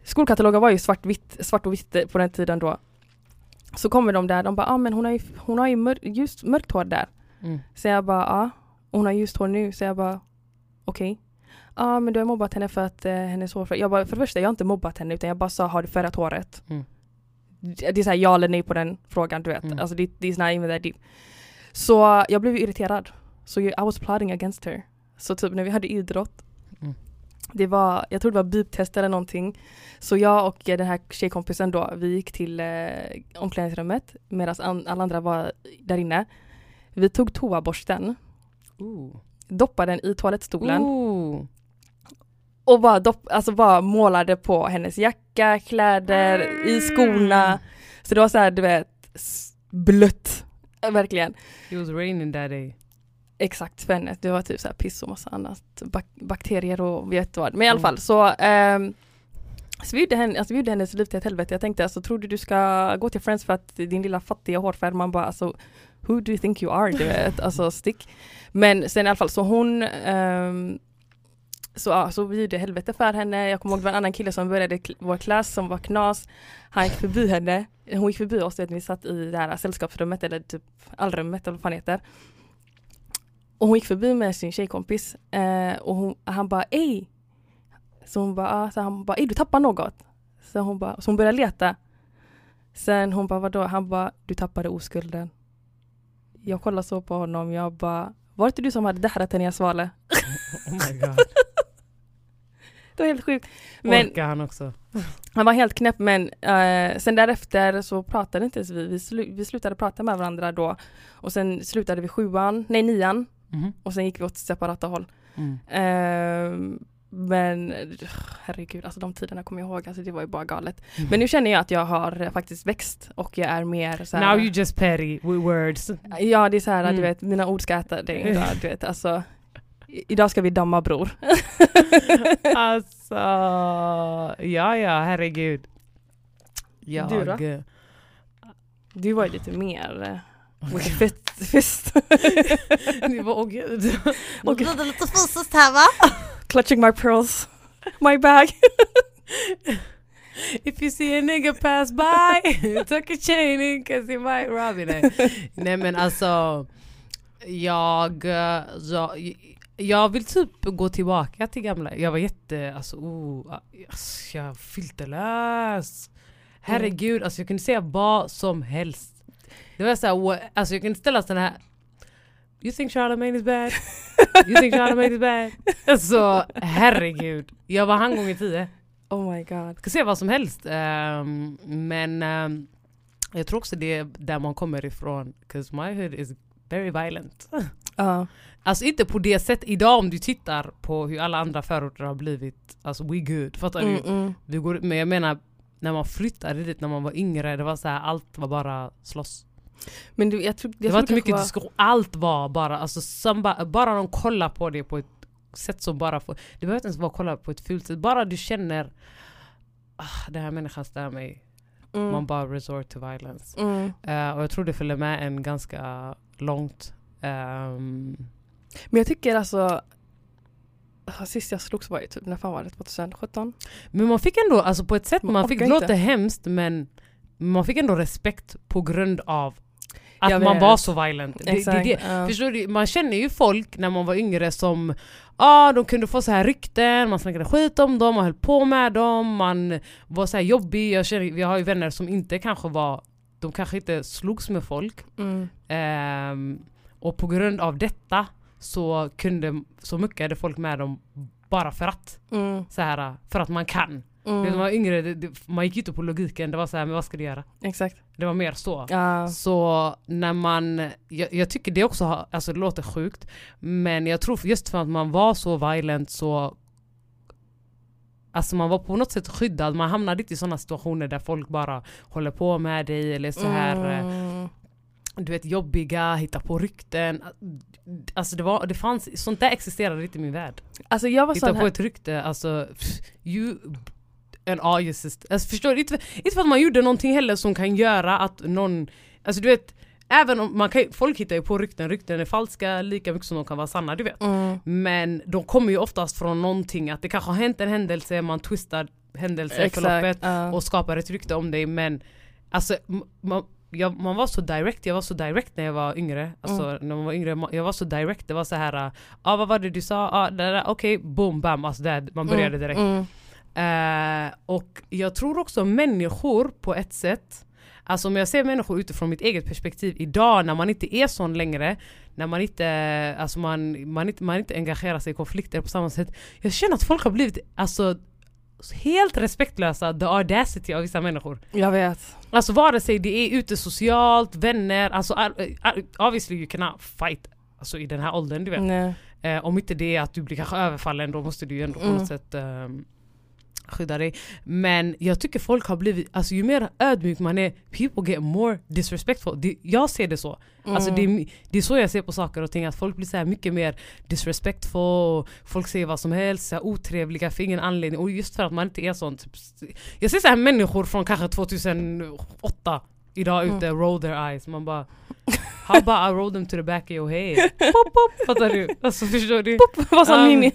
[SPEAKER 3] Skolkatalogen var ju svart, vitt, svart och vitt på den tiden då. Så kommer de där, de bara ah, men hon har ju, hon har ju mör, ljust, mörkt hår där.
[SPEAKER 2] Mm.
[SPEAKER 3] Så jag bara ja, och hon har ljust hår nu. Så jag bara okej. Ja men du har mobbat henne för att eh, hennes hårfärg. Jag bara för det första jag har inte mobbat henne utan jag bara sa har du färgat håret?
[SPEAKER 2] Mm.
[SPEAKER 3] Det det är såhär ja eller nej på den frågan du vet.
[SPEAKER 2] Mm.
[SPEAKER 3] Alltså det, det är not even that deep. Så jag blev irriterad. Så I was plotting against her. Så typ när vi hade idrott.
[SPEAKER 2] Mm.
[SPEAKER 3] Det var, jag tror det var biptest eller någonting. Så jag och eh, den här tjejkompisen då, vi gick till eh, omklädningsrummet medan an, alla andra var där inne. Vi tog toaborsten,
[SPEAKER 2] Ooh.
[SPEAKER 3] Doppade den i toalettstolen
[SPEAKER 2] Ooh.
[SPEAKER 3] och bara, dopp, alltså bara målade på hennes jacka, kläder, i skorna. Så det var så här, du vet, blött. Verkligen.
[SPEAKER 2] It was raining that day.
[SPEAKER 3] Exakt för henne. Det var typ så här piss och massa annat. Bak bakterier och vet vad. Men i alla
[SPEAKER 2] Mm.
[SPEAKER 3] fall så ehm, så vi gjorde, henne, alltså vi gjorde hennes liv till ett helvete. Jag tänkte alltså, tror du du ska gå till Friends för att din lilla fattiga hårfärg, man bara alltså Who do you think you are? Du vet, alltså stick. Men sen i alla fall så hon um, så, ja, så vi gjorde helvete för henne. Jag kommer ihåg det var en annan kille som började vår klass som var knas. Han gick förbi henne. Hon gick förbi oss, vet, vi satt i det här sällskapsrummet eller typ allrummet eller vad fan det heter. Och hon gick förbi med sin tjejkompis eh, och hon, han bara ej. Så hon bara, ah, så han bara ej du tappar något. Så hon bara, så hon började leta. Sen hon bara vadå? Han bara du tappade oskulden. Jag kollade så på honom, jag bara var det inte du som hade dährat henne i en svale?
[SPEAKER 2] Oh my god.
[SPEAKER 3] Det var helt sjukt. Men
[SPEAKER 2] Orkar han också?
[SPEAKER 3] han var helt knäpp men eh, sen därefter så pratade inte ens vi. Vi, slu, vi slutade prata med varandra då. Och sen slutade vi sjuan, nej nian.
[SPEAKER 2] Mhm.
[SPEAKER 3] Och sen gick vi åt separata håll.
[SPEAKER 2] Mm.
[SPEAKER 3] Ehm, men herregud, alltså de tiderna kommer jag ihåg, alltså det var ju bara galet.
[SPEAKER 2] Mm.
[SPEAKER 3] Men nu känner jag att jag har eh, faktiskt växt och jag är mer så här,
[SPEAKER 2] Now you just petty with words.
[SPEAKER 3] Ja det är så här,
[SPEAKER 2] Mm.
[SPEAKER 3] du vet, mina ord ska äta dig idag, du vet alltså. Idag ska vi damma bror.
[SPEAKER 2] alltså, ja ja herregud. Jag,
[SPEAKER 3] Du då? Du var ju lite mer fist.
[SPEAKER 2] Ni bara åh gud.
[SPEAKER 3] Och-
[SPEAKER 2] blir det lite fysiskt här va?
[SPEAKER 3] Clutching my pearls. My bag.
[SPEAKER 2] If you see a nigga pass by, tuck a chain in cause he might rob you. Nej. Nej men alltså, jag, jag, jag vill typ gå tillbaka till gamla, jag var jätte, alltså oh, alltså, jag filterlös. Herregud, alltså jag kunde säga vad som helst. Det var såhär, alltså jag kunde ställa sådana här You think Charlamagne is bad? You think Charlamagne is bad? Alltså herregud, jag var han gånger tio.
[SPEAKER 3] Oh my god.
[SPEAKER 2] Ska säga vad som helst. ehm, men ehm, jag tror också det är där man kommer ifrån. Cause my hood is very violent.
[SPEAKER 3] Ja.
[SPEAKER 2] Alltså inte på det sättet, idag om du tittar på hur alla andra förorter har blivit, alltså we good. Fattar
[SPEAKER 3] Mm,
[SPEAKER 2] du?
[SPEAKER 3] mm.
[SPEAKER 2] Vi går, men jag menar, när man flyttade dit när man var yngre, det var så här, allt var bara slåss.
[SPEAKER 3] Men du, jag tror, jag
[SPEAKER 2] Det var inte mycket
[SPEAKER 3] var-
[SPEAKER 2] diskussion, allt var bara, alltså somebody, bara de kollar på det på ett sätt som bara får, det behöver inte ens vara kolla på ett fult sätt, bara du känner ah, den här människan stör mig,
[SPEAKER 3] Mm.
[SPEAKER 2] man bara resort to violence.
[SPEAKER 3] Mm.
[SPEAKER 2] Eh, och jag tror det följer med en ganska långt. Ehm,
[SPEAKER 3] Men jag tycker alltså ah, Sist jag slogs var ju typ, när fan var det? 2017?
[SPEAKER 2] men man fick ändå, alltså på ett sätt,
[SPEAKER 3] Man
[SPEAKER 2] man fick, det låter hemskt men man fick ändå respekt på grund av att
[SPEAKER 3] Jag
[SPEAKER 2] man
[SPEAKER 3] vet.
[SPEAKER 2] var så violent. Det, det, det,
[SPEAKER 3] ja.
[SPEAKER 2] Förstår du? Man känner ju folk när man var yngre som ah, de kunde få så här rykten, man snackade skit om dem, man höll på med dem, man var så här jobbig. Jag känner, vi har ju vänner som inte kanske var, de kanske inte slogs med folk.
[SPEAKER 3] Mm.
[SPEAKER 2] Ehm, och på grund av detta så kunde, så muckade folk med dem bara för att.
[SPEAKER 3] Mm.
[SPEAKER 2] Så här, för att man kan.
[SPEAKER 3] Mm.
[SPEAKER 2] När man var yngre, det, det, man gick inte på logiken, det var så här, men vad ska du göra?
[SPEAKER 3] Exakt.
[SPEAKER 2] Det var mer så.
[SPEAKER 3] Ja.
[SPEAKER 2] Så när man, jag, jag tycker det också, har, alltså det låter sjukt, men jag tror just för att man var så violent så Alltså man var på något sätt skyddad, man hamnade inte i sådana situationer där folk bara håller på med dig eller så här eh,
[SPEAKER 3] Mm.
[SPEAKER 2] du vet jobbiga, hitta på rykten. Alltså det, var, det fanns, sånt där existerade inte i min värld.
[SPEAKER 3] Alltså jag var
[SPEAKER 2] Hitta på
[SPEAKER 3] här,
[SPEAKER 2] ett rykte, alltså you all your sisters. Alltså förstår du? Inte, inte för att man gjorde någonting heller som kan göra att någon, alltså du vet Även om man kan, folk hittar ju på rykten, rykten är falska lika mycket som de kan vara sanna, du vet.
[SPEAKER 3] mm.
[SPEAKER 2] Men de kommer ju oftast från någonting, att det kanske har hänt en händelse, man twistar händelseförloppet
[SPEAKER 3] ja.
[SPEAKER 2] och skapar ett rykte om dig men alltså man, jag, man var så direct, jag var så direkt när jag var yngre. Alltså
[SPEAKER 3] Mm.
[SPEAKER 2] när man var yngre, jag var så direct, det var så här, ah, vad var det du sa? Ah, där, okej, boom, bam, alltså det, man började direkt.
[SPEAKER 3] Mm.
[SPEAKER 2] Eh, och jag tror också människor på ett sätt, alltså om jag ser människor utifrån mitt eget perspektiv idag när man inte är sån längre, när man inte, alltså man, man, inte, man inte engagerar sig i konflikter på samma sätt. Jag känner att folk har blivit alltså, helt respektlösa, the audacity av vissa människor.
[SPEAKER 3] Jag vet.
[SPEAKER 2] Alltså vare sig det är ute socialt, vänner, alltså obviously you cannot fight alltså, i den här åldern du vet. Eh, om inte det är att du blir kanske överfallen då måste du ju ändå på
[SPEAKER 3] Mm.
[SPEAKER 2] något sätt ehm, skydda dig. Men jag tycker folk har blivit, alltså ju mer ödmjuk man är, people get more disrespectful. Det, jag ser det så. Alltså det,
[SPEAKER 3] Mm.
[SPEAKER 2] är, det är så jag ser på saker och ting, att folk blir så mycket mer disrespectful, folk säger vad som helst, så här otrevliga för ingen anledning. Och just för att man inte är sån. Typ, jag ser så här människor från kanske 2008 idag
[SPEAKER 3] Mm.
[SPEAKER 2] ute, roll their eyes. Man bara How about I roll them to the back of your head? Pop, pop, fattar du? Alltså förstår du?
[SPEAKER 3] Vad sa
[SPEAKER 2] Um,
[SPEAKER 3] Nini?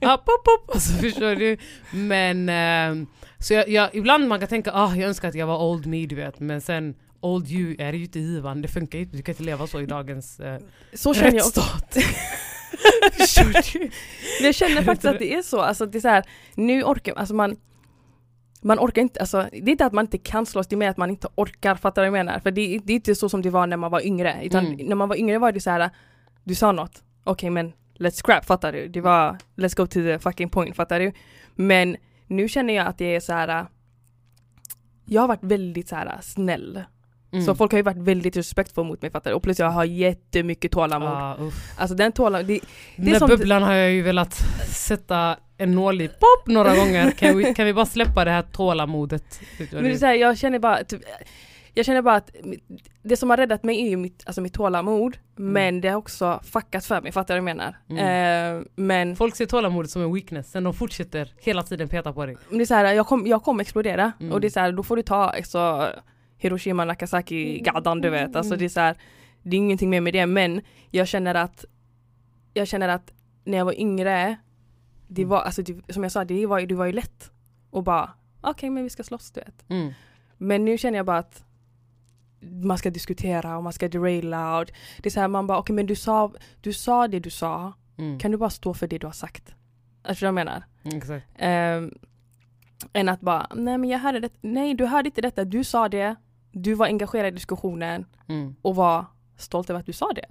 [SPEAKER 2] Ja, pop, pop. Alltså förstår du? Men ehm, så jag, jag, ibland man kan tänka ah jag önskar att jag var old me du vet men sen old you är ju inte givande, det funkar ju inte, du kan inte leva så i dagens eh,
[SPEAKER 3] Så känner jag
[SPEAKER 2] rättsstat.
[SPEAKER 3] Men jag känner faktiskt att det är så, alltså det är så här, nu orkar, alltså man man orkar inte, alltså det är inte att man inte kan slåss, det är mer att man inte orkar, fattar du vad jag menar? För det, det är inte så som det var när man var yngre, utan
[SPEAKER 2] Mm.
[SPEAKER 3] när man var yngre var det så här, du sa något, okej men let's scrap, fattar du? Det var let's go to the fucking point, fattar du? Men nu känner jag att det är så här. jag har varit väldigt så här snäll.
[SPEAKER 2] Mm.
[SPEAKER 3] Så folk har ju varit väldigt respektfulla mot mig fattar du? Och plus jag har jättemycket tålamod.
[SPEAKER 2] Ah, uff.
[SPEAKER 3] Alltså den tålamod, det,
[SPEAKER 2] Den där
[SPEAKER 3] som-
[SPEAKER 2] bubblan har jag ju velat sätta en nål i, pop, några gånger. Kan vi, kan vi bara släppa det här tålamodet? Vad
[SPEAKER 3] Men det är så här, jag känner bara, typ, jag känner bara att det som har räddat mig är ju mitt, alltså mitt tålamod, men det har också fuckat för mig, fattar du vad jag menar?
[SPEAKER 2] Mm.
[SPEAKER 3] Eh, men
[SPEAKER 2] Folk ser tålamodet som en weakness, sen de fortsätter hela tiden peta på dig.
[SPEAKER 3] men det är så här, jag kommer jag kommer explodera
[SPEAKER 2] Mm.
[SPEAKER 3] och det är så här, då får du ta alltså, Hiroshima, Nagasaki, gadan du vet, alltså det är så här, det är ingenting mer med det, men jag känner att jag känner att när jag var yngre, det var, alltså det, som jag sa, det var, det var ju lätt och bara okej men vi ska slåss du vet.
[SPEAKER 2] Mm.
[SPEAKER 3] Men nu känner jag bara att man ska diskutera och man ska deraila och det är så här man bara okej men du sa, du sa det du sa,
[SPEAKER 2] Mm.
[SPEAKER 3] kan du bara stå för det du har sagt? Alltså vad jag menar?
[SPEAKER 2] Mm, Exakt.
[SPEAKER 3] Ehm, än att bara, nej men jag hörde det, nej du hörde inte detta, du sa det, du var engagerad i diskussionen
[SPEAKER 2] Mm.
[SPEAKER 3] och var stolt över att du sa det.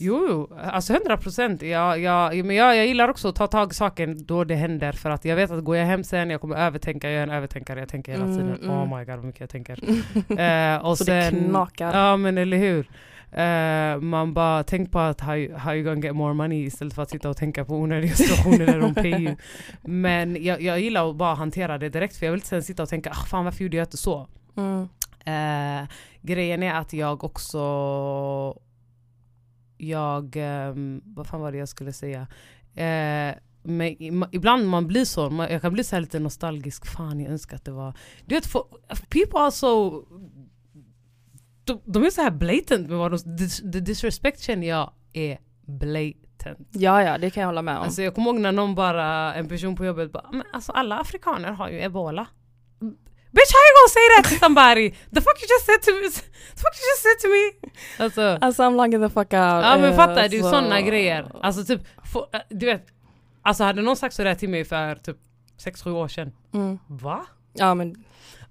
[SPEAKER 2] Jo, jo, alltså 100 procent. Jag, jag, men jag, jag gillar också att ta tag i saken då det händer för att jag vet att går jag hem sen, jag kommer övertänka, jag är en övertänkare, jag tänker hela
[SPEAKER 3] Mm,
[SPEAKER 2] tiden
[SPEAKER 3] mm.
[SPEAKER 2] oh my god vad mycket jag tänker. Eh, och
[SPEAKER 3] Så det
[SPEAKER 2] sen,
[SPEAKER 3] knakar.
[SPEAKER 2] Ja men eller hur. Eh, man bara, tänk på att how, you- how you gonna get more money istället för att sitta och tänka på onödiga situationer där de pay you. Men jag, jag gillar att bara hantera det direkt för jag vill inte sen sitta och tänka ah, fan varför gjorde jag inte så?
[SPEAKER 3] Mm.
[SPEAKER 2] Eh, grejen är att jag också jag, ehm, vad fan var det jag skulle säga? Eh, men ibland man blir så, man, jag kan bli så lite nostalgisk, fan jag önskar att det var... Du vet, for, people are so... De, de är så här blatant med vad de... Dis, the disrespect känner jag är blatant.
[SPEAKER 3] Ja, ja, det kan jag hålla med om.
[SPEAKER 2] Alltså jag kommer ihåg när någon bara, en person på jobbet bara men alltså alla afrikaner har ju ebola. Bitch how you gonna say that to somebody? The fuck you just said to me? The fuck you just said to me? Alltså,
[SPEAKER 3] Alltså I'm logging the fuck out.
[SPEAKER 2] ja men
[SPEAKER 3] eh,
[SPEAKER 2] fattar du,
[SPEAKER 3] så-
[SPEAKER 2] sådana grejer. Alltså typ, få- äh, du vet. Alltså hade någon sagt sådär till mig för typ 6-7 år sedan.
[SPEAKER 3] Mm.
[SPEAKER 2] Va?
[SPEAKER 3] Ja men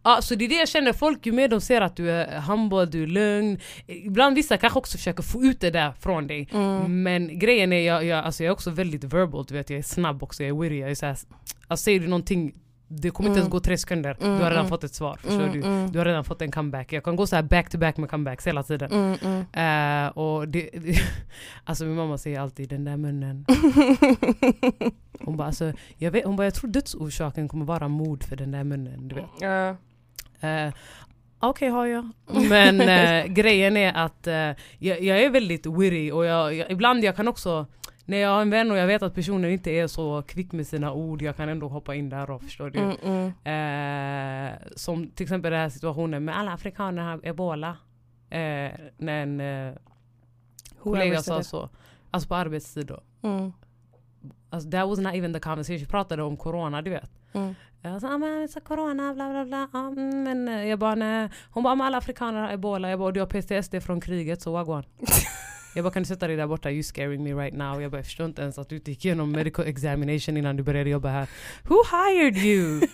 [SPEAKER 2] Ja, så det är det jag känner, folk ju mer de ser att du är humble, du är lugn. Ibland vissa kanske också försöker få ut det där från dig.
[SPEAKER 3] mm.
[SPEAKER 2] Men grejen är, jag, jag, alltså jag är också väldigt verbal, du vet jag är snabb också, jag är witty. Jag är såhär, alltså säger du någonting, det kommer inte
[SPEAKER 3] Mm.
[SPEAKER 2] ens gå tre sekunder,
[SPEAKER 3] Mm,
[SPEAKER 2] du har redan
[SPEAKER 3] mm.
[SPEAKER 2] fått ett svar. Förstår
[SPEAKER 3] Mm,
[SPEAKER 2] du?
[SPEAKER 3] mm.
[SPEAKER 2] Du har redan fått en comeback. Jag kan gå så här back to back med comebacks hela tiden.
[SPEAKER 3] Mm, mm.
[SPEAKER 2] Eh, och det, alltså min mamma säger alltid den där munnen. Hon bara, alltså, jag, vet, hon bara jag tror dödsorsaken kommer vara mord för den där munnen. Du vet. Eh, Okej har jag. Men eh, grejen är att eh, jag, jag är väldigt witty och jag, jag, ibland jag kan också när jag har en vän och jag vet att personen inte är så kvick med sina ord, jag kan ändå hoppa in där och förstår du.
[SPEAKER 3] Mm, mm.
[SPEAKER 2] Eh, som till exempel den här situationen med alla afrikaner har ebola. Eh, när en eh, kollega sa så. Alltså på arbetstid då.
[SPEAKER 3] Mm,
[SPEAKER 2] Alltså that was not even the conversation. Vi pratade om corona du vet.
[SPEAKER 3] mm.
[SPEAKER 2] Jag sa ah, men så corona bla bla bla. Mm, men eh, jag bara nej. Hon bara alla afrikaner har ebola. Jag bara du har PTSD från kriget så wagwan. jag bara kan du sätta dig där borta? You scaring me right now. Jag bara jag förstår inte ens att du gick igenom medical examination innan du började jobba här. Who hired you?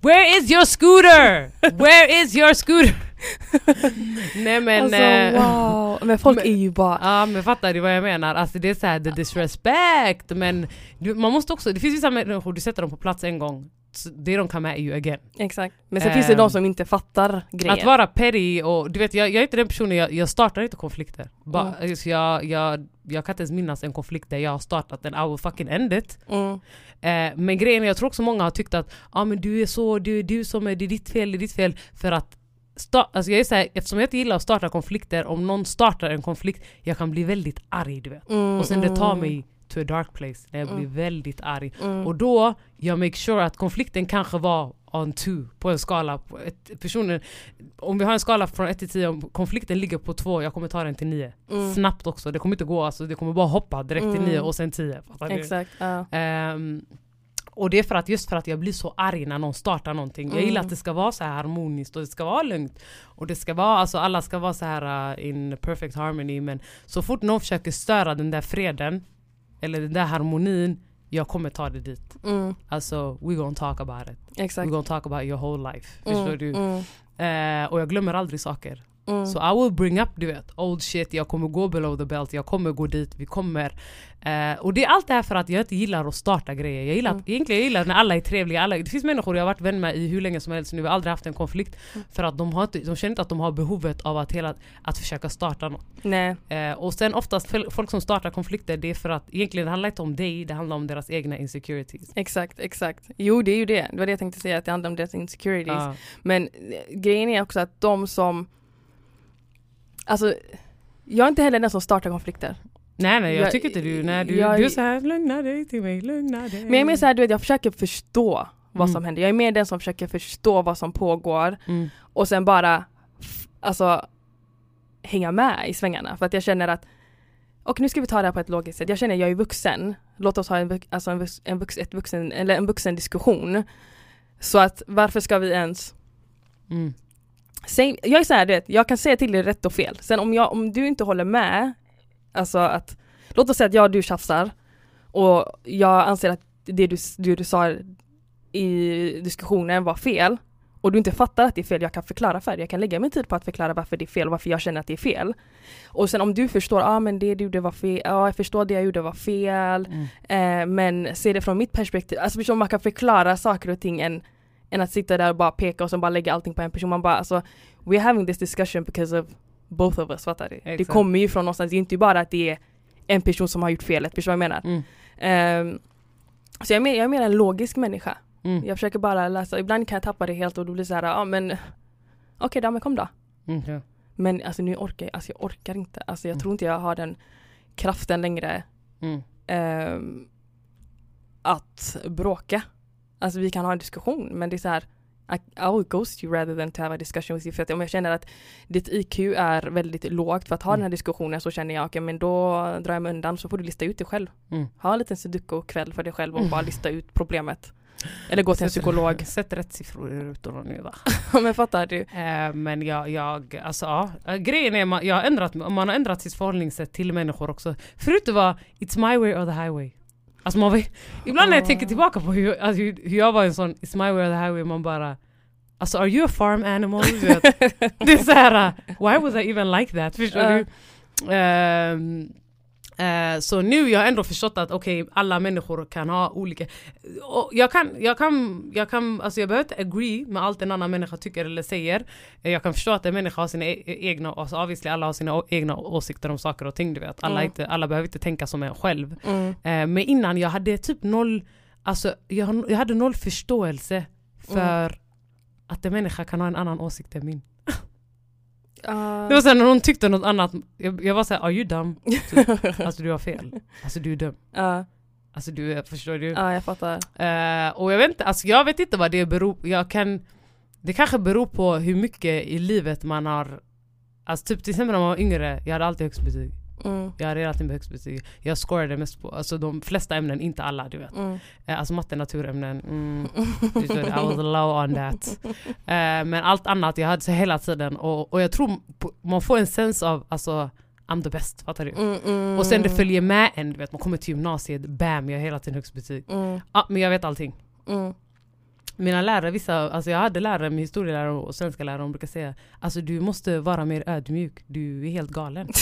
[SPEAKER 2] Where is your scooter? Where is your scooter? nej men...
[SPEAKER 3] Alltså
[SPEAKER 2] eh,
[SPEAKER 3] wow. Men folk
[SPEAKER 2] men-
[SPEAKER 3] är ju bara...
[SPEAKER 2] Ja men fattar du vad jag menar? Alltså det är såhär the disrespect men du, man måste också, det finns vissa människor, du sätter dem på plats en gång, så they don't come at you again.
[SPEAKER 3] Exakt. Men sen finns det
[SPEAKER 2] Ehm,
[SPEAKER 3] de som inte fattar grejen.
[SPEAKER 2] Att vara petty och du vet jag, jag är inte den personen, jag, jag startar inte konflikter. Ba,
[SPEAKER 3] Mm.
[SPEAKER 2] jag, jag, jag kan inte ens minnas en konflikt där jag har startat den, I will fucking end it.
[SPEAKER 3] Mm.
[SPEAKER 2] Eh, men grejen är, jag tror också många har tyckt att ah, men du är så, du är du som är, det är ditt fel, det är ditt fel. För att sta- alltså jag är så här, eftersom jag inte gillar att starta konflikter, om någon startar en konflikt, jag kan bli väldigt arg du vet.
[SPEAKER 3] Mm,
[SPEAKER 2] Och sen det tar
[SPEAKER 3] mm,
[SPEAKER 2] mig to a dark place när jag blir
[SPEAKER 3] Mm.
[SPEAKER 2] väldigt arg.
[SPEAKER 3] mm.
[SPEAKER 2] Och då, jag make sure att konflikten kanske var on two på en skala. På ett, personen, om vi har en skala från 1 till 10, om konflikten ligger på 2, jag kommer ta den till 9.
[SPEAKER 3] Mm.
[SPEAKER 2] Snabbt också, det kommer inte gå, alltså, det kommer bara hoppa direkt till
[SPEAKER 3] Mm.
[SPEAKER 2] 9 och sen 10. Fattar du?
[SPEAKER 3] Exakt. Ja.
[SPEAKER 2] Ehm, och det är för att, just för att jag blir så arg när någon startar någonting. Jag gillar
[SPEAKER 3] Mm.
[SPEAKER 2] att det ska vara så här harmoniskt och det ska vara lugnt. Och det ska vara, alltså alla ska vara så här uh, in perfect harmony men så fort någon försöker störa den där freden eller den där harmonin, jag kommer ta det dit.
[SPEAKER 3] Mm.
[SPEAKER 2] Alltså we gonna talk about it.
[SPEAKER 3] Exakt.
[SPEAKER 2] We gonna talk about your whole life. Förstår
[SPEAKER 3] Mm,
[SPEAKER 2] du?
[SPEAKER 3] Mm.
[SPEAKER 2] Eh, och jag glömmer aldrig saker.
[SPEAKER 3] Mm.
[SPEAKER 2] Så I will bring up du vet, old shit, jag kommer gå below the belt, jag kommer gå dit, vi kommer. Eh, och det är allt det här för att jag inte gillar att starta grejer. Jag gillar,
[SPEAKER 3] Mm.
[SPEAKER 2] Egentligen jag gillar när alla är trevliga. Alla, det finns människor jag har varit vän med i hur länge som helst nu, vi har aldrig haft en konflikt.
[SPEAKER 3] Mm.
[SPEAKER 2] För att de, har inte, de känner inte att de har behovet av att, hela, att försöka starta något.
[SPEAKER 3] Nej.
[SPEAKER 2] Eh, och sen oftast folk som startar konflikter, det är för att egentligen det handlar inte om dig, det handlar om deras egna insecurities.
[SPEAKER 3] Exakt, exakt. Jo det är ju det. Det var det jag tänkte säga, att det handlar om deras insecurities.
[SPEAKER 2] Ja.
[SPEAKER 3] Men eh, grejen är också att de som... Alltså, jag är inte heller den som startar konflikter.
[SPEAKER 2] Nej nej jag,
[SPEAKER 3] Jag-
[SPEAKER 2] tycker inte du, nej, du,
[SPEAKER 3] jag-
[SPEAKER 2] du är såhär lugna dig till mig, lugna dig.
[SPEAKER 3] Men jag är mer såhär, du vet, jag försöker förstå vad
[SPEAKER 2] Mm.
[SPEAKER 3] som händer. Jag är mer den som försöker förstå vad som pågår
[SPEAKER 2] Mm.
[SPEAKER 3] och sen bara alltså hänga med i svängarna. För att jag känner att och nu ska vi ta det här på ett logiskt sätt. Jag känner att jag är vuxen. Låt oss ha en, alltså en, vux, ett vuxen, eller en vuxen diskussion. Så att varför ska vi ens
[SPEAKER 2] Mm.
[SPEAKER 3] Säg, jag är såhär, du vet, jag kan säga till dig rätt och fel. Sen om, jag, om du inte håller med, alltså att, låt oss säga att jag och du tjafsar och jag anser att det du, det du sa i diskussionen var fel och du inte fattar att det är fel, jag kan förklara för dig. Jag kan lägga min tid på att förklara varför det är fel och varför jag känner att det är fel. Och sen om du förstår, ja ah, men det du gjorde var fel, ja jag förstår det jag gjorde var fel,
[SPEAKER 2] Mm.
[SPEAKER 3] Eh, men se det från mitt perspektiv, alltså man kan förklara saker och ting än, än att sitta där och bara peka och sen bara lägga allting på en person. Man bara alltså, we're having this discussion because of both of us, fattar du? Det
[SPEAKER 2] Exakt.
[SPEAKER 3] kommer ju från någonstans, det är inte bara att det är en person som har gjort felet, förstår du vad jag menar?
[SPEAKER 2] Mm.
[SPEAKER 3] Ehm, så jag är, mer, jag är mer en logisk människa.
[SPEAKER 2] Mm.
[SPEAKER 3] Jag försöker bara läsa, ibland kan jag tappa det helt och då blir det så här, ja men okej då, men kom då.
[SPEAKER 2] Mm, ja.
[SPEAKER 3] Men alltså nu orkar jag, alltså jag orkar inte. Alltså jag
[SPEAKER 2] Mm.
[SPEAKER 3] tror inte jag har den kraften längre ehm, att bråka. Alltså vi kan ha en diskussion men det är så här I, I will ghost you rather than to have a discussion with you. För att om jag känner att ditt IQ är väldigt lågt för att ha
[SPEAKER 2] Mm.
[SPEAKER 3] den här diskussionen så känner jag okej men då drar jag mig undan så får du lista ut det själv.
[SPEAKER 2] Mm.
[SPEAKER 3] Ha en liten sudoku-kväll för dig själv och
[SPEAKER 2] Mm.
[SPEAKER 3] bara lista ut problemet. Eller gå till en psykolog.
[SPEAKER 2] Sätt rätt siffror i rutorna nu va.
[SPEAKER 3] men fattar du?
[SPEAKER 2] Eh, men jag, jag, alltså ja. Eh, Grejen är man, jag har ändrat, man har ändrat sitt förhållningssätt till människor också. Förut det var it's my way or the highway. Alltså man var, ibland när jag tänker tillbaka på hur, alltså, hur, hur jag var en sån it's my way or the highway, man bara Alltså are you a farm animal? Det är såhär, uh, why was I even like that? Förstår
[SPEAKER 3] Ja.
[SPEAKER 2] du? Ehm, eh, så nu jag har ändå förstått att okej, alla människor kan ha olika... Och jag kan, jag kan, jag kan, alltså jag behöver inte agree med allt en annan människa tycker eller säger. Eh, Jag kan förstå att en människa har sina e- egna, alltså obviously alla har sina egna åsikter om saker och ting du vet. Alla,
[SPEAKER 3] Mm.
[SPEAKER 2] inte, alla behöver inte tänka som en själv.
[SPEAKER 3] Mm.
[SPEAKER 2] Eh, men innan jag hade typ noll, alltså jag, jag hade noll förståelse för att en människa kan ha en annan åsikt än min.
[SPEAKER 3] Ah.
[SPEAKER 2] Det var såhär när hon tyckte något annat, jag, jag var såhär are you dumb? Typ. Alltså du har fel. Alltså du är dum.
[SPEAKER 3] Ja,
[SPEAKER 2] Alltså du förstår du?
[SPEAKER 3] ja, jag fattar.
[SPEAKER 2] Eh, och jag vet inte, alltså jag vet inte vad det beror jag kan Det kanske beror på hur mycket i livet man har Alltså typ till exempel när man var yngre, jag hade alltid högst betyg.
[SPEAKER 3] Mm.
[SPEAKER 2] Jag hade hela tiden högst betyg. Jag scorade mest på, alltså de flesta ämnen, inte alla du vet.
[SPEAKER 3] Mm.
[SPEAKER 2] Eh, alltså matte, naturämnen, mm, du? I was low on that. Eh, men allt annat, jag hade så hela tiden och, och jag tror man får en sens av, alltså I'm the best, fattar du?
[SPEAKER 3] Mm, mm.
[SPEAKER 2] Och sen det följer med en, du vet, man kommer till gymnasiet, bam, jag har hela tiden högst betyg.
[SPEAKER 3] Mm.
[SPEAKER 2] Ja, men jag vet allting.
[SPEAKER 3] Mm.
[SPEAKER 2] Mina lärare, vissa, alltså jag hade lärare med historielärare och svenska lärare, de brukar säga Alltså du måste vara mer ödmjuk, du är helt galen.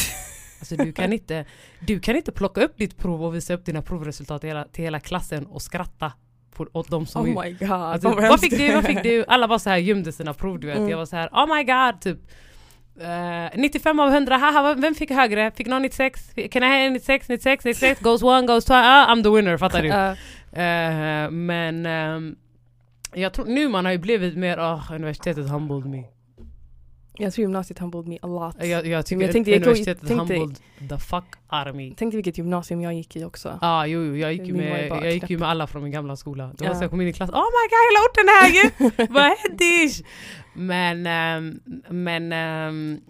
[SPEAKER 2] Alltså du kan inte, du kan inte plocka upp ditt prov och visa upp dina provresultat till hela, till hela klassen och skratta på, åt dem som
[SPEAKER 3] Oh my god.
[SPEAKER 2] Alltså,
[SPEAKER 3] vad
[SPEAKER 2] vad fick du? Vad fick du? Alla var så här gömde sina prov du vet.
[SPEAKER 3] Mm.
[SPEAKER 2] Jag var så här, oh my god typ. eh, 95 av 100, haha vem fick högre? Fick någon 96? Can I have 96, 96, 96? Goes one, goes two, ah, I'm the winner, fattar du? Eh, men ehm, jag tror nu man har ju blivit mer, oh, universitetet humbled me.
[SPEAKER 3] Jag tror gymnasiet humbled me a lot.
[SPEAKER 2] Jag, jag tycker
[SPEAKER 3] jag tänkte- jag
[SPEAKER 2] universitetet
[SPEAKER 3] tänkte-
[SPEAKER 2] humbled the fuck out of me.
[SPEAKER 3] Tänk dig vilket gymnasium jag gick i också.
[SPEAKER 2] ah, jo, jo, jag gick, med, jag gick ju med alla från min gamla skola. Det var
[SPEAKER 3] Ja.
[SPEAKER 2] så jag kom in i klass, oh my god hela orten är här! Vad hände? Men, ehm, men ehm,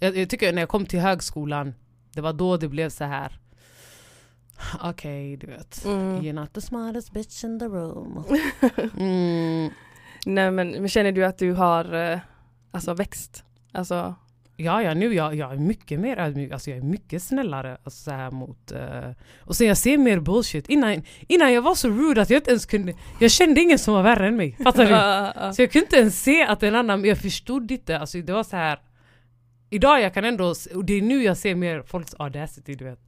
[SPEAKER 2] jag, jag tycker när jag kom till högskolan, det var då det blev så här. Okej, du vet.
[SPEAKER 3] Mm.
[SPEAKER 2] You're not the smartest bitch in the room. Mm.
[SPEAKER 3] Nej men, men känner du att du har eh, alltså växt? Alltså,
[SPEAKER 2] Ja, ja, nu jag, jag är mycket mer ödmjuk, alltså jag är mycket snällare alltså, så här mot... eh, och sen jag ser mer bullshit. Innan, innan jag var så rude att jag inte ens kunde... Jag kände ingen som var värre än mig, fattar du? Så jag kunde inte ens se att en annan, jag förstod inte, alltså det var så här. Idag jag kan ändå, och det är nu jag ser mer folks audacity du vet.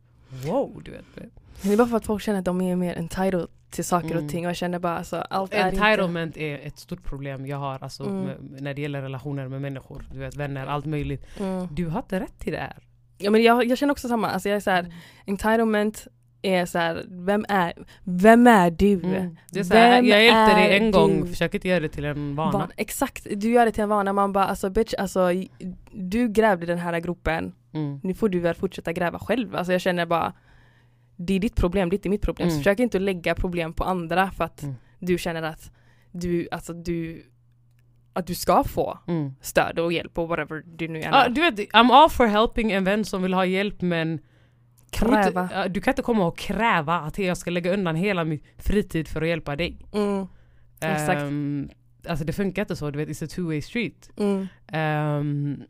[SPEAKER 2] Wow du vet.
[SPEAKER 3] Det är bara för att folk känner att de är mer entitled till saker
[SPEAKER 2] Mm.
[SPEAKER 3] och ting och jag känner bara alltså allt är inte...
[SPEAKER 2] Entitlement är ett stort problem jag har alltså,
[SPEAKER 3] Mm.
[SPEAKER 2] med, när det gäller relationer med människor. Du vet vänner, allt möjligt.
[SPEAKER 3] Mm.
[SPEAKER 2] Du har inte rätt till det här.
[SPEAKER 3] Ja men jag, jag känner också samma, alltså jag är så här, entitlement är så här, vem är, vem är du?
[SPEAKER 2] Mm. Det är så här,
[SPEAKER 3] Vem
[SPEAKER 2] jag hjälpte dig en gång,
[SPEAKER 3] du?
[SPEAKER 2] försök inte göra det till en vana.
[SPEAKER 3] Van, exakt, du gör det till en vana, man bara alltså bitch, alltså du grävde den här gropen,
[SPEAKER 2] Mm.
[SPEAKER 3] nu får du väl fortsätta gräva själv. Alltså jag känner bara, det är ditt problem, det är inte mitt problem. Så
[SPEAKER 2] Mm.
[SPEAKER 3] försök inte lägga problem på andra för att
[SPEAKER 2] Mm.
[SPEAKER 3] du känner att du, alltså du, att du ska få
[SPEAKER 2] Mm.
[SPEAKER 3] stöd och hjälp och whatever du nu är.
[SPEAKER 2] du vet, I'm all for helping en vän som vill ha hjälp men
[SPEAKER 3] Kräva.
[SPEAKER 2] ja, du kan inte komma och kräva att jag ska lägga undan hela min fritid för att hjälpa dig.
[SPEAKER 3] Mm, Exakt.
[SPEAKER 2] Ehm, alltså det funkar inte så, du vet, it's a two way street.
[SPEAKER 3] mm,
[SPEAKER 2] Ehm,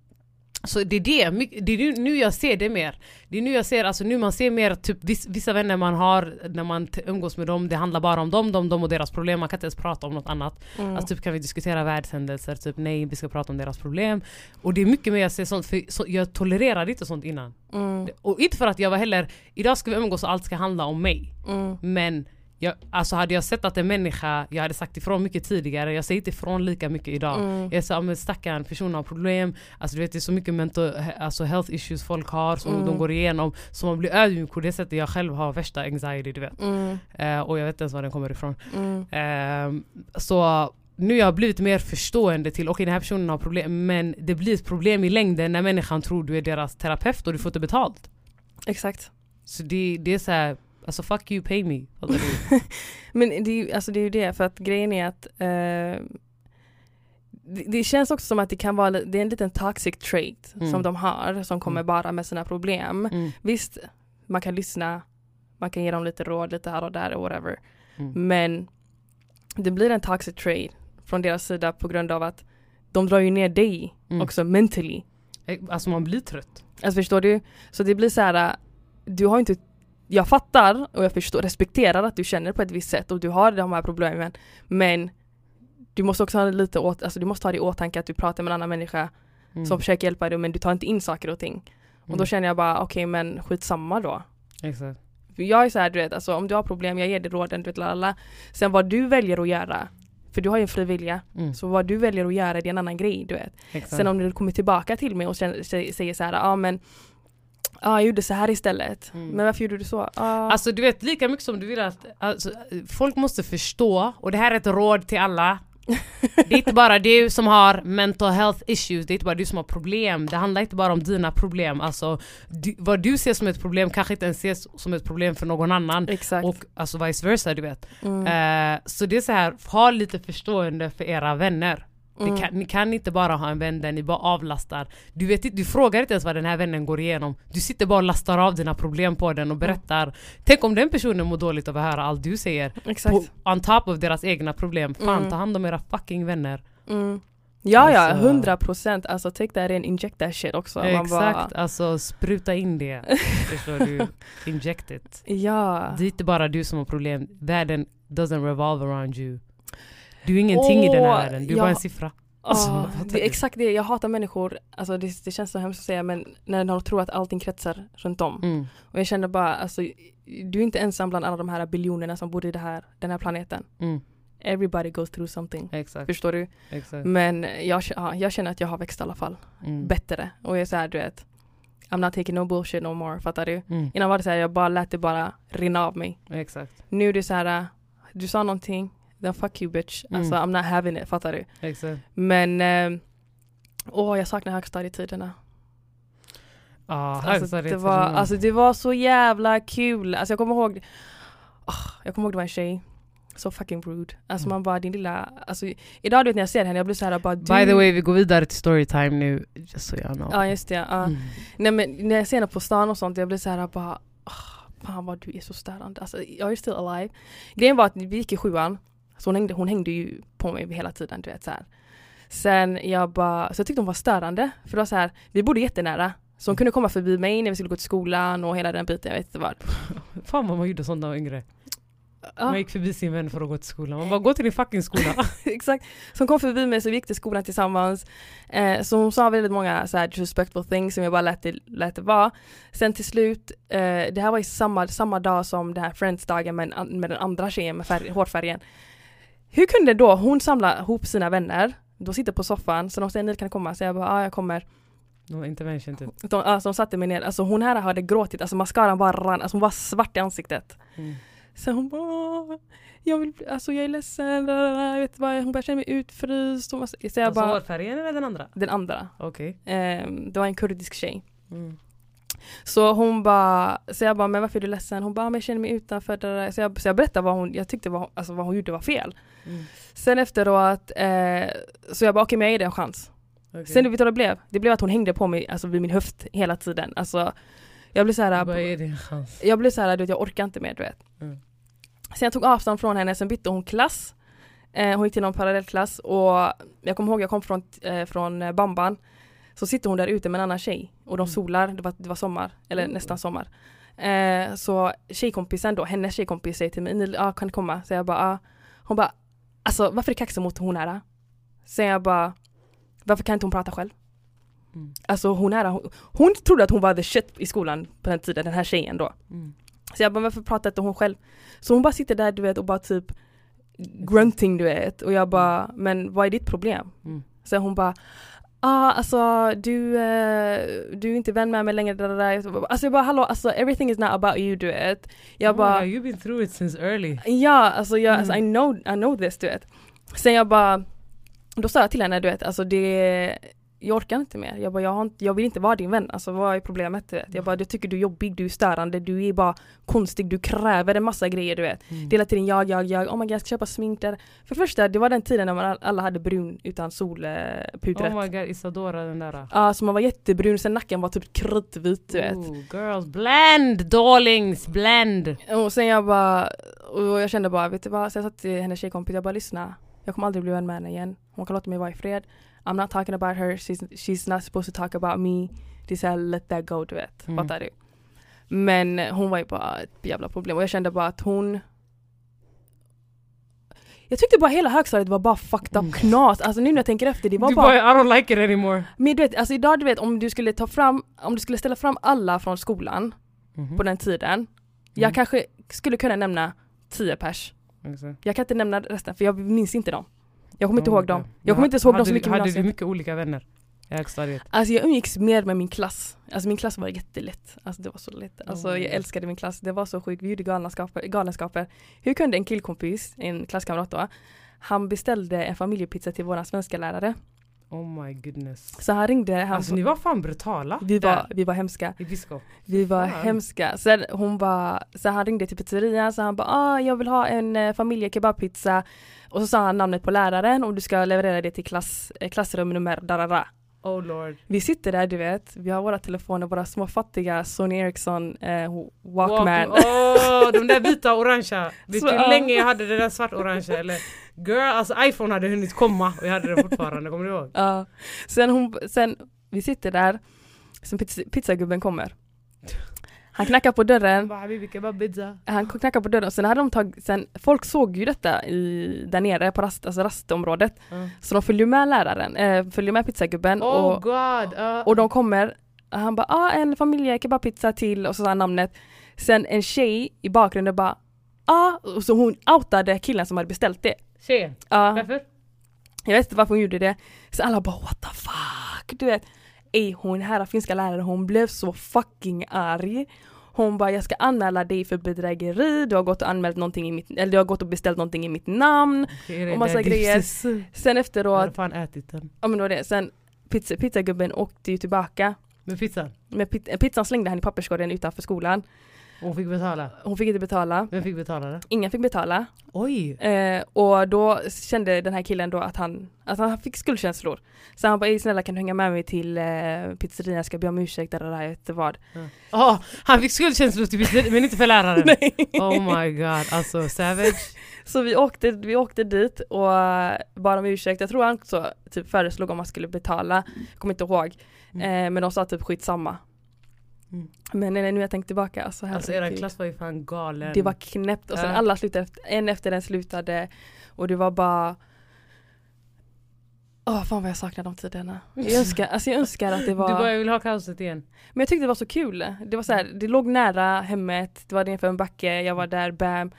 [SPEAKER 2] så det är det, det är nu, jag ser det mer. Det är nu jag ser, alltså nu man ser mer typ viss, vissa vänner man har när man umgås med dem, det handlar bara om dem, dem, dem och deras problem. Man kan inte ens prata om något annat.
[SPEAKER 3] mm.
[SPEAKER 2] Alltså typ kan vi diskutera världshändelser, typ nej vi ska prata om deras problem. Och det är mycket mer jag ser sånt, för så, jag tolererade inte sånt innan.
[SPEAKER 3] mm,
[SPEAKER 2] Och inte för att jag var heller, idag ska vi umgås och allt ska handla om mig.
[SPEAKER 3] mm,
[SPEAKER 2] Men jag, alltså hade jag sett att en människa, jag hade sagt ifrån mycket tidigare, jag säger inte ifrån lika mycket idag.
[SPEAKER 3] mm,
[SPEAKER 2] Jag sa men stackarn, personen har problem, alltså du vet det är så mycket mental, alltså health issues folk har som
[SPEAKER 3] Mm.
[SPEAKER 2] de går igenom. Så man blir ödmjuk på det sättet jag själv har värsta anxiety du vet.
[SPEAKER 3] mm,
[SPEAKER 2] Eh, och jag vet inte ens var den kommer ifrån. Ehm, så nu har jag blivit mer förstående till okej den här personen har problem men det blir ett problem i längden när människan tror du är deras terapeut och du får inte betalt.
[SPEAKER 3] Exakt.
[SPEAKER 2] Så det, det är så här, Alltså fuck you, pay me.
[SPEAKER 3] Men det är, ju, alltså det är ju det, för att grejen är att eh, det, det känns också som att det kan vara, det är en liten toxic trait
[SPEAKER 2] Mm.
[SPEAKER 3] som de har, som kommer
[SPEAKER 2] Mm.
[SPEAKER 3] bara med sina problem.
[SPEAKER 2] Mm.
[SPEAKER 3] Visst, man kan lyssna, man kan ge dem lite råd lite här och där och whatever.
[SPEAKER 2] Mm.
[SPEAKER 3] Men det blir en toxic trade från deras sida på grund av att de drar ju ner dig
[SPEAKER 2] Mm.
[SPEAKER 3] också mentally.
[SPEAKER 2] Eh, Alltså man blir trött.
[SPEAKER 3] Alltså förstår du? Så det blir så här, du har inte jag fattar och jag förstår, respekterar att du känner på ett visst sätt och du har de här problemen men du måste också ha lite åt, alltså du måste ha det i åtanke att du pratar med en annan människa
[SPEAKER 2] Mm.
[SPEAKER 3] som försöker hjälpa dig men du tar inte in saker och ting. Och då
[SPEAKER 2] Mm.
[SPEAKER 3] känner jag bara okej men skitsamma då.
[SPEAKER 2] Exakt.
[SPEAKER 3] Jag är så här, du vet, alltså om du har problem, jag ger dig råden, du vet, lalala. Sen vad du väljer att göra, för du har ju en fri vilja,
[SPEAKER 2] Mm.
[SPEAKER 3] så vad du väljer att göra det är en annan grej, du vet.
[SPEAKER 2] Exakt.
[SPEAKER 3] Sen om du kommer tillbaka till mig och säger så här, ja ah, men Ja, jag gjorde så här istället.
[SPEAKER 2] Mm.
[SPEAKER 3] Men varför gjorde du så? Ah.
[SPEAKER 2] Alltså du vet lika mycket som du vill att alltså, folk måste förstå och det här är ett råd till alla. Det är inte bara du som har mental health issues, det är inte bara du som har problem. Det handlar inte bara om dina problem. Alltså, du, vad du ser som ett problem kanske inte ens ses som ett problem för någon annan.
[SPEAKER 3] Exakt.
[SPEAKER 2] Och alltså vice versa du vet.
[SPEAKER 3] mm.
[SPEAKER 2] Eh, så det är så här, ha lite förstående för era vänner.
[SPEAKER 3] Mm.
[SPEAKER 2] Kan, ni kan inte bara ha en vän där ni bara avlastar. Du, vet, du frågar inte ens vad den här vännen går igenom. Du sitter bara och lastar av dina problem på den och berättar. Tänk om den personen mår dåligt av att höra allt du säger.
[SPEAKER 3] Exakt.
[SPEAKER 2] På, on top of deras egna problem. Fan
[SPEAKER 3] Mm.
[SPEAKER 2] ta hand om era fucking vänner.
[SPEAKER 3] Mm. Ja ja,
[SPEAKER 2] Alltså-
[SPEAKER 3] hundra procent. Alltså take that in, inject that shit också.
[SPEAKER 2] Exakt,
[SPEAKER 3] bara,
[SPEAKER 2] alltså spruta in det. Förstår du? Inject it.
[SPEAKER 3] ja.
[SPEAKER 2] Det är inte bara du som har problem. Världen doesn't revolve around you. Du är ingenting i den här världen. Du är
[SPEAKER 3] ja.
[SPEAKER 2] bara en siffra. Alltså, fattar
[SPEAKER 3] det är exakt det, jag hatar människor, alltså det, det känns så hemskt att säga men när de tror att allting kretsar runt om.
[SPEAKER 2] Mm.
[SPEAKER 3] Och jag känner bara, alltså du är inte ensam bland alla de här biljonerna som bor i det här, den här planeten.
[SPEAKER 2] Mm.
[SPEAKER 3] Everybody goes through something.
[SPEAKER 2] Exakt.
[SPEAKER 3] Förstår du?
[SPEAKER 2] exakt.
[SPEAKER 3] Men jag, ja, jag känner att jag har växt i alla fall.
[SPEAKER 2] Mm.
[SPEAKER 3] Bättre. Och jag är såhär du vet, I'm not taking no bullshit no more, fattar du?
[SPEAKER 2] Mm.
[SPEAKER 3] Innan var det såhär, jag bara lät det bara rinna av mig.
[SPEAKER 2] Exakt.
[SPEAKER 3] Nu är det såhär, du sa någonting, then fuck you bitch.
[SPEAKER 2] Mm.
[SPEAKER 3] Alltså I'm not having it, fattar du?
[SPEAKER 2] Exakt.
[SPEAKER 3] Men, eh, åh jag saknar högstadietiderna.
[SPEAKER 2] Ja,
[SPEAKER 3] Alltså, det, var,
[SPEAKER 2] så-
[SPEAKER 3] alltså det var så jävla kul. Alltså jag kommer ihåg, ah, jag kommer ihåg det var en tjej, så fucking rude. Alltså
[SPEAKER 2] Mm.
[SPEAKER 3] man bara din lilla, alltså idag du vet när jag ser henne jag blir såhär bara du.
[SPEAKER 2] By the way, vi går vidare till storytime nu. Just so you know.
[SPEAKER 3] Ja just det, ja.
[SPEAKER 2] Mm.
[SPEAKER 3] Nej men när jag ser henne på stan och sånt jag blir såhär bara ah, Fan vad du är så störande, alltså jag är still alive. Grejen var att vi gick i sjuan, så hon hängde, hon hängde ju på mig hela tiden du vet så här. Sen jag bara, så jag tyckte hon var störande för det var så här, vi bodde jättenära. Så hon kunde komma förbi mig när vi skulle gå till vad och hela den biten, jag vet inte vad.
[SPEAKER 2] Fan vad man gjorde sånt när man var yngre.
[SPEAKER 3] Ja.
[SPEAKER 2] Man gick förbi sin vän för att gå till skolan. Man bara gå till din fucking skola.
[SPEAKER 3] Exakt. Så hon kom förbi mig så vi gick till skolan tillsammans. Eh, så hon sa väldigt många så här disrespectful things som jag bara lät det, lät det vara. Sen till slut, eh, det här var i samma, samma dag som den här Friends-dagen med, med den andra tjejen med färg, hårfärgen. Hur kunde då hon samla ihop sina vänner, de sitter på soffan, så de säger ni kan komma, så jag bara ja jag kommer.
[SPEAKER 2] No intervention typ.
[SPEAKER 3] De, alltså, de satte mig ner, alltså hon här hade gråtit, alltså mascaran bara rann, alltså hon var svart i ansiktet.
[SPEAKER 2] Mm.
[SPEAKER 3] Sen hon bara "Åh, jag vill, alltså jag är ledsen, jag vet vad, hon bara känner mig utfryst. Hon så jag
[SPEAKER 2] Alltså
[SPEAKER 3] bara,
[SPEAKER 2] hårfärgen eller den andra?
[SPEAKER 3] den andra.
[SPEAKER 2] Okej.
[SPEAKER 3] Ehm, det var en kurdisk tjej.
[SPEAKER 2] Mm.
[SPEAKER 3] Så hon bara, så jag bara, men varför är du ledsen? Hon bara, men jag känner mig utanför. där." Så jag, så jag berättade vad hon, jag tyckte vad, alltså vad hon gjorde var fel.
[SPEAKER 2] Mm.
[SPEAKER 3] Sen efteråt, eh, så jag bara, okej men jag ger det en chans.
[SPEAKER 2] Okej.
[SPEAKER 3] Sen vet du vad det blev? Det blev att hon hängde på mig, alltså vid min höft hela tiden. Alltså, jag blev såhär,
[SPEAKER 2] Vad är din chans?
[SPEAKER 3] jag blev såhär, du vet jag orkar inte mer du vet.
[SPEAKER 2] Mm.
[SPEAKER 3] Sen jag tog avstånd från henne, sen bytte hon klass. Eh, hon gick till någon parallellklass och jag kommer ihåg jag kom från, eh, från Bamban. Så sitter hon där ute med en annan tjej och de
[SPEAKER 2] Mm.
[SPEAKER 3] solar, det var, det var sommar, eller
[SPEAKER 2] Mm.
[SPEAKER 3] nästan sommar. Eh, så tjejkompisen då, hennes tjejkompis säger till mig, "Nil, ja kan du komma? Så jag bara, ja. Hon bara, alltså varför är du kaxig mot hon här? Så jag bara, varför kan inte hon prata själv?
[SPEAKER 2] Mm.
[SPEAKER 3] Alltså hon här, hon, hon trodde att hon var the shit i skolan på den tiden, den här tjejen då.
[SPEAKER 2] Mm.
[SPEAKER 3] Så jag bara, varför pratar inte hon själv? Så hon bara sitter där du vet och bara typ grunting du vet och jag bara, men vad är ditt problem?
[SPEAKER 2] Mm.
[SPEAKER 3] Så hon bara, ah alltså du, eh, du är inte vän med mig längre. Där, där, där. Alltså jag bara, hallå alltså everything is not about you du vet. Jag
[SPEAKER 2] Oh
[SPEAKER 3] bara,
[SPEAKER 2] you've been through it since early.
[SPEAKER 3] ja alltså, jag,
[SPEAKER 2] Mm.
[SPEAKER 3] alltså I, know, I know this du vet. Sen jag bara, då sa jag till henne du vet, alltså det jag orkar inte mer. Jag bara, jag, har inte, jag vill inte vara din vän. Alltså vad är problemet? Du vet? Jag bara, jag tycker du är jobbig, du är störande, du är bara konstig, du kräver en massa grejer du vet.
[SPEAKER 2] Mm.
[SPEAKER 3] Det är hela tiden jag, jag, jag, oh my god jag ska köpa smink där. För det första, det var den tiden när man all- alla hade brun utan solpudret.
[SPEAKER 2] Oh my god, Isadora den där.
[SPEAKER 3] Ja, så man var jättebrun, sen nacken var typ kritvit du vet.
[SPEAKER 2] Ooh, girls, blend! Darlings, blend!
[SPEAKER 3] Och sen jag bara, och jag kände bara, vet du vad? Så jag sa till hennes tjejkompis, jag bara lyssna. Jag kommer aldrig bli vän med henne igen. Hon kan låta mig vara i fred. I'm not talking about her, she's, she's not supposed to talk about me. Det är såhär, let that go du vet.
[SPEAKER 2] Mm.
[SPEAKER 3] Fattar du? Men hon var ju bara ett jävla problem och jag kände bara att hon jag tyckte bara hela högstadiet var bara fucked up
[SPEAKER 2] Mm.
[SPEAKER 3] knas. Alltså nu när jag tänker efter, det var
[SPEAKER 2] Du
[SPEAKER 3] bara...
[SPEAKER 2] I don't like it anymore.
[SPEAKER 3] Men du vet, alltså idag du vet om du skulle ta fram, om du skulle ställa fram alla från skolan
[SPEAKER 2] Mhm.
[SPEAKER 3] på den tiden. Jag
[SPEAKER 2] Mm.
[SPEAKER 3] kanske skulle kunna nämna 10 pers.
[SPEAKER 2] Exakt.
[SPEAKER 3] Jag kan inte nämna resten för jag minns inte dem. Jag kommer inte ihåg dem. Jag kommer inte ihåg dem så mycket i
[SPEAKER 2] Hade du mycket olika vänner i högstadiet?
[SPEAKER 3] Alltså jag umgicks mer med min klass. Alltså min klass var jättelätt. Alltså det var så lätt. Alltså jag älskade min klass. Det var så sjukt. Vi gjorde galenskaper. galenskaper. Hur kunde en killkompis, en klasskamrat då, han beställde en familjepizza till våran svenska lärare.
[SPEAKER 2] Oh my goodness.
[SPEAKER 3] Så han ringde, han,
[SPEAKER 2] Alltså ni var fan brutala.
[SPEAKER 3] vi, var, vi var hemska.
[SPEAKER 2] I Biskop.
[SPEAKER 3] Vi var
[SPEAKER 2] Fan.
[SPEAKER 3] hemska. Sen hon bara, så han ringde till pizzerian så han bara ah, jag vill ha en eh, familjekebabpizza och så sa han namnet på läraren och du ska leverera det till klass, eh, klassrum nummer darara.
[SPEAKER 2] Oh lord.
[SPEAKER 3] Vi sitter där du vet, vi har våra telefoner, våra små fattiga Sony Ericsson eh, Walkman.
[SPEAKER 2] Walk- Åh, de där vita och orangea. Vet
[SPEAKER 3] Så,
[SPEAKER 2] du hur länge jag hade det där svart orangea eller? Girl, alltså iPhone hade hunnit komma och jag hade det fortfarande, kommer du ihåg?
[SPEAKER 3] Ja. Sen, hon, sen vi sitter där, sen pizza, pizzagubben kommer. Han knackar på dörren, han knackar på dörren och sen hade de tagit, sen, folk såg ju detta i, där nere på rast, alltså rastområdet.
[SPEAKER 2] Uh.
[SPEAKER 3] Så de följde med läraren, eh, följde med pizzagubben
[SPEAKER 2] Oh
[SPEAKER 3] och,
[SPEAKER 2] god. Uh.
[SPEAKER 3] och de kommer, han bara ah, en familjekebabpizza till och så sa han namnet. Sen en tjej i bakgrunden bara ah, och så hon outade killen som hade beställt det.
[SPEAKER 2] Tjejen,
[SPEAKER 3] Ja,
[SPEAKER 2] varför?
[SPEAKER 3] jag vet inte varför hon gjorde det. Så alla bara what the fuck, du vet. Ey, hon här finska läraren, hon blev så fucking arg. Hon bara, jag ska anmäla dig för bedrägeri, du har gått och anmält någonting i mitt, eller du har gått och beställt någonting i mitt namn.
[SPEAKER 2] Det
[SPEAKER 3] Och massa grejer. Sen
[SPEAKER 2] Jag
[SPEAKER 3] efteråt,
[SPEAKER 2] fan ätit den.
[SPEAKER 3] ja men det var det, sen pizza, pizzagubben åkte ju tillbaka.
[SPEAKER 2] Med pizzan.
[SPEAKER 3] Med pizzan slängde han i papperskorgen utanför skolan.
[SPEAKER 2] Hon fick betala.
[SPEAKER 3] Hon fick inte betala,
[SPEAKER 2] Vem fick betala det?
[SPEAKER 3] ingen fick betala.
[SPEAKER 2] Oj!
[SPEAKER 3] Eh, och då kände den här killen då att han, att han fick skuldkänslor. Så han bara, "Ey, snälla kan du hänga med mig till eh, pizzerian, jag ska be om ursäkt, där, där, jag vet vad.
[SPEAKER 2] Ja, han fick skuldkänslor till pizzerian men inte för läraren.
[SPEAKER 3] Nej.
[SPEAKER 2] Oh my god, alltså savage.
[SPEAKER 3] Så vi åkte, vi åkte dit och bad om ursäkt. Jag tror han också typ föreslog om man skulle betala. Jag kommer inte ihåg.
[SPEAKER 2] Mm.
[SPEAKER 3] Eh, men de sa typ skitsamma.
[SPEAKER 2] Mm.
[SPEAKER 3] Men nej, nej, nu jag tänkt tillbaka, alltså,
[SPEAKER 2] Alltså eran klass var ju fan galen.
[SPEAKER 3] Det var knäppt och sen
[SPEAKER 2] Ja.
[SPEAKER 3] alla slutade, efter, en efter den slutade och det var bara Åh fan vad jag saknar de tiderna. Jag önskar, alltså jag önskar att det var
[SPEAKER 2] Du bara, jag vill ha kaoset igen.
[SPEAKER 3] Men jag tyckte det var så kul. Det var så här, det låg nära hemmet, det var nedanför en backe, jag var där, bam.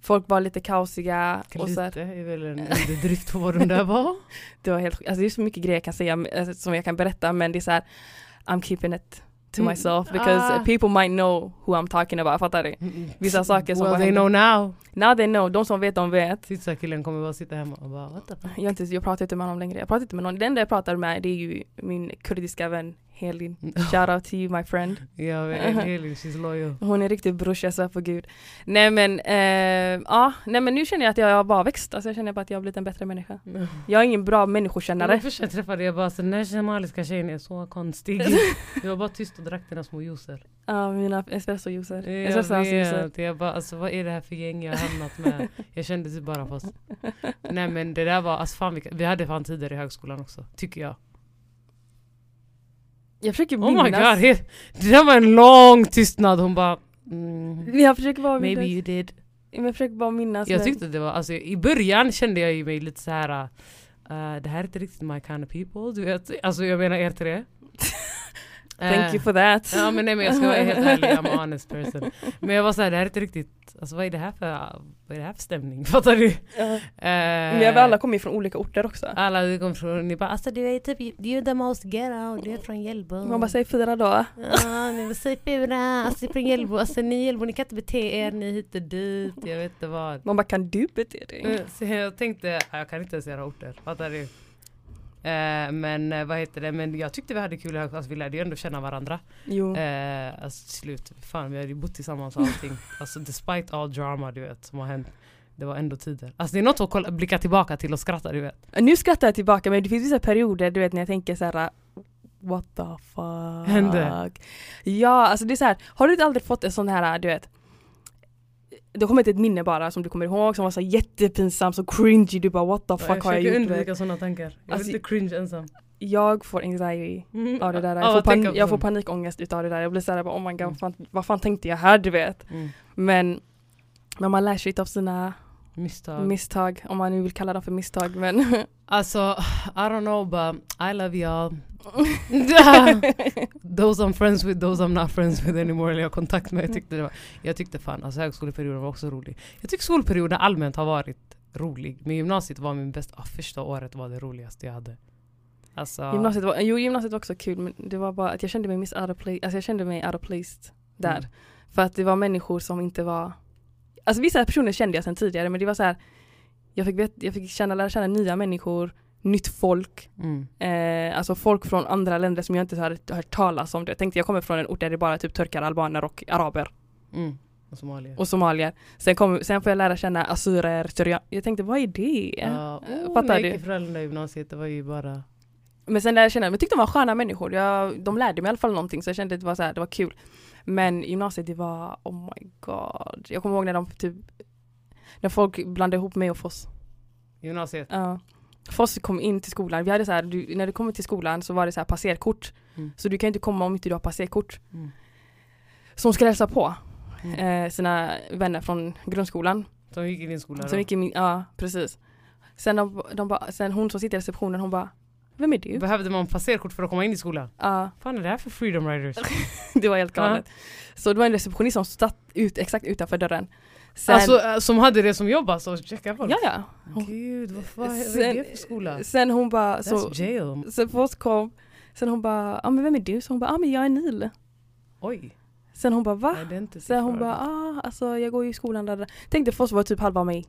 [SPEAKER 3] Folk var lite kaosiga och så här,
[SPEAKER 2] Lite är väl en underdrift på vad de där var.
[SPEAKER 3] det var helt alltså det är så mycket grejer jag kan säga eh, som jag kan berätta men det är så här I'm keeping it to
[SPEAKER 2] Mm,
[SPEAKER 3] myself because
[SPEAKER 2] ah.
[SPEAKER 3] people might know who I'm talking about, fattar du? Vissa saker som
[SPEAKER 2] well,
[SPEAKER 3] bara
[SPEAKER 2] they
[SPEAKER 3] händer.
[SPEAKER 2] know now.
[SPEAKER 3] Now they know, de som vet de vet.
[SPEAKER 2] Pizzakillen kommer bara sitta hemma och bara what the fuck.
[SPEAKER 3] Jag, inte, jag pratar inte med honom längre, jag pratar inte med någon. Det enda jag pratar med det är ju min kurdiska vän Helin. Shout out to you my friend.
[SPEAKER 2] Ja, men Elin, she's loyal.
[SPEAKER 3] Hon är riktigt brors, jag svär på gud. Nej men, eh, ja, nej men nu känner jag att jag har bara växt. Alltså jag känner bara att jag har blivit en bättre människa. Jag är ingen bra människokännare.
[SPEAKER 2] först jag träffade dig, jag bara så den här somaliska tjejen är så konstig. jag var bara tyst och drack dina små juicer.
[SPEAKER 3] Ja, mina espressojuicer.
[SPEAKER 2] Jag
[SPEAKER 3] Espressojuicer.
[SPEAKER 2] vet, jag bara alltså vad är det här för gäng jag har hamnat med? Jag kände typ bara fast. Nej men det där var, alltså fan vilka, vi hade fan tider i högskolan också, tycker jag.
[SPEAKER 3] Jag försöker
[SPEAKER 2] Oh my
[SPEAKER 3] minnas.
[SPEAKER 2] god, he- det där var en lång tystnad, hon bara mm,
[SPEAKER 3] Jag försöker bara
[SPEAKER 2] Maybe
[SPEAKER 3] minnas.
[SPEAKER 2] you did.
[SPEAKER 3] Jag försöker bara minnas.
[SPEAKER 2] Jag tyckte det var, alltså i början kände jag ju mig lite så här. Uh, det här är inte riktigt my kind of people, du vet. Alltså jag menar er tre.
[SPEAKER 3] Thank you for that.
[SPEAKER 2] Ja men nej men jag ska vara helt ärlig, I'm a honest person. Men jag var såhär, det här är inte riktigt, alltså vad är det här för, vad är det här för stämning? Fattar du?
[SPEAKER 3] Ja.
[SPEAKER 2] Eh,
[SPEAKER 3] Men alla kommer ju från olika orter också.
[SPEAKER 2] alla vi kom från, ni bara alltså du är typ, du är the most ghetto, du är från Hjällbo.
[SPEAKER 3] Man bara säger fyra då.
[SPEAKER 2] Ja, ni var säg fura, alltså från Hjällbo, alltså ni i Hjällbo, ni kan inte bete er, ni hit och dit, jag vet inte vad.
[SPEAKER 3] Man bara kan du bete dig?
[SPEAKER 2] Eh, Så jag tänkte, ja, jag kan inte ens göra orter, fattar du? Eh, men eh, vad heter det, men jag tyckte vi hade kul högklass, vi lärde ju ändå känna varandra.
[SPEAKER 3] Jo.
[SPEAKER 2] Eh, alltså till slut, fan vi hade ju bott tillsammans och allting. alltså despite all drama du vet som har hänt. Det var ändå tider. Alltså det är något att kolla, blicka tillbaka till och skratta du vet.
[SPEAKER 3] Nu skrattar jag tillbaka men det finns vissa perioder du vet när jag tänker så här. What the fuck?
[SPEAKER 2] Hände?
[SPEAKER 3] Ja, alltså det är så här. Har du inte aldrig fått en sån här, du vet det kommer inte ett minne bara som du kommer ihåg som var så jättepinsamt, så cringy, du bara what the fuck
[SPEAKER 2] jag
[SPEAKER 3] har jag
[SPEAKER 2] försöker
[SPEAKER 3] gjort?
[SPEAKER 2] undvika sådana tankar. Jag
[SPEAKER 3] Alltså,
[SPEAKER 2] vill inte cringe ensam.
[SPEAKER 3] Jag får anxiety av det där. Jag får,
[SPEAKER 2] att tänka
[SPEAKER 3] pan- jag får panikångest utav det där. Jag blir såhär, oh my god,
[SPEAKER 2] Mm.
[SPEAKER 3] vad, fan, vad fan tänkte jag här du vet?
[SPEAKER 2] Mm.
[SPEAKER 3] Men, men man lär sig av sina
[SPEAKER 2] Misstag.
[SPEAKER 3] misstag, om man nu vill kalla dem för misstag. Men
[SPEAKER 2] Alltså, I don't know but I love y'all. those I'm friends with, those I'm not friends with anymore. Eller jag har kontakt med. Jag tyckte, det var, jag tyckte fan, alltså högskoleperioden var också rolig. Jag tycker skolperioden allmänt har varit rolig. Men gymnasiet var min bästa, ah, första året var det roligaste jag hade. Alltså,
[SPEAKER 3] gymnasiet, var, jo, gymnasiet var också kul men det var bara att jag kände mig miss out of place, alltså jag kände mig out of place där.
[SPEAKER 2] Mm.
[SPEAKER 3] För att det var människor som inte var, alltså vissa personer kände jag sedan tidigare men det var så här. Jag fick, vet, jag fick känna, lära känna nya människor, nytt folk.
[SPEAKER 2] Mm.
[SPEAKER 3] Eh, alltså folk från andra länder som jag inte hade hört talas om. Jag tänkte jag kommer från en ort där det bara typ turkar, albaner och araber.
[SPEAKER 2] Mm. Och somalier.
[SPEAKER 3] Och somalier. Sen, kom, sen får jag lära känna assyrier, syrianer. Jag tänkte vad är det? Eh,
[SPEAKER 2] oh,
[SPEAKER 3] Fattar
[SPEAKER 2] jag
[SPEAKER 3] du?
[SPEAKER 2] gick i Frölunda-gymnasiet, det var ju bara...
[SPEAKER 3] Men sen lärde jag känna, men jag tyckte de var sköna människor. Jag, de lärde mig i alla fall någonting så jag kände att det var, så här, det var kul. Men gymnasiet det var, oh my god. Jag kommer ihåg när de typ, när folk blandade ihop mig och Foss.
[SPEAKER 2] Gymnasiet.
[SPEAKER 3] Ja. Foss kom in till skolan, vi hade så här, du, när du kommer till skolan så var det så här passerkort.
[SPEAKER 2] Mm.
[SPEAKER 3] Så du kan inte komma om inte du har passerkort.
[SPEAKER 2] Mm.
[SPEAKER 3] Så hon skulle hälsa på
[SPEAKER 2] Mm.
[SPEAKER 3] eh, sina vänner från grundskolan.
[SPEAKER 2] Som gick i din skola
[SPEAKER 3] Som
[SPEAKER 2] då?
[SPEAKER 3] gick i min, ja precis. Sen, de, de bara, sen hon som sitter i receptionen hon bara Vem är du?
[SPEAKER 2] Behövde man passerkort för att komma in i skolan?
[SPEAKER 3] Ja,
[SPEAKER 2] fan är det här för freedom riders?
[SPEAKER 3] det var helt galet. Så det var en receptionist som satt ut, exakt utanför dörren. Sen,
[SPEAKER 2] Alltså äh, som hade det som jobb alltså, checka folk?
[SPEAKER 3] ja ja.
[SPEAKER 2] Gud vad fan vad är
[SPEAKER 3] Sen-
[SPEAKER 2] det för skola?
[SPEAKER 3] Sen hon bara,
[SPEAKER 2] That's
[SPEAKER 3] så,
[SPEAKER 2] jail.
[SPEAKER 3] sen oss kom, sen hon bara, ja men vem är du? Så hon bara, ja men jag är Nil.
[SPEAKER 2] Oj.
[SPEAKER 3] Sen hon bara, va?
[SPEAKER 2] Identity
[SPEAKER 3] Sen hon bara, ah alltså jag går ju i skolan där. där." Tänkte för oss var typ halva mig.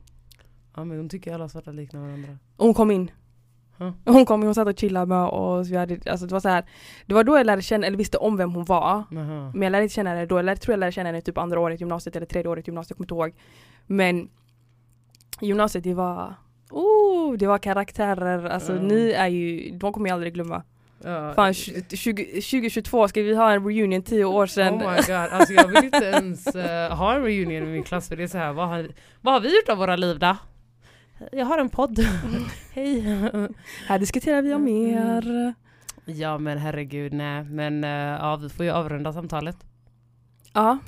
[SPEAKER 2] Ja men de tycker alla svarta liknar varandra.
[SPEAKER 3] Och hon kom in.
[SPEAKER 2] Huh.
[SPEAKER 3] Hon kom hon satt och chillade med oss. Vi hade, alltså det var så här, det var då jag lärde känna, eller visste om vem hon var.
[SPEAKER 2] Aha.
[SPEAKER 3] Men jag lärde inte känna henne då, jag lärde, tror jag lärde känna henne typ andra året i gymnasiet eller tredje året i gymnasiet, jag kommer inte ihåg. Men gymnasiet det var, oh, det var karaktärer, alltså
[SPEAKER 2] Mm.
[SPEAKER 3] ni är ju, de kommer jag aldrig glömma.
[SPEAKER 2] Ja.
[SPEAKER 3] Fan, tj- 20, 2022 ska vi ha en reunion tio år sedan.
[SPEAKER 2] Oh my god, alltså jag vill inte ens eh, ha en reunion med min klass för det är så här, vad har, vad har vi gjort av våra liv då? Jag har en podd. Hej.
[SPEAKER 3] Här diskuterar vi om
[SPEAKER 2] Mm.
[SPEAKER 3] mer.
[SPEAKER 2] Ja men herregud nej, men eh, ja, vi får ju avrunda samtalet.
[SPEAKER 3] Ja,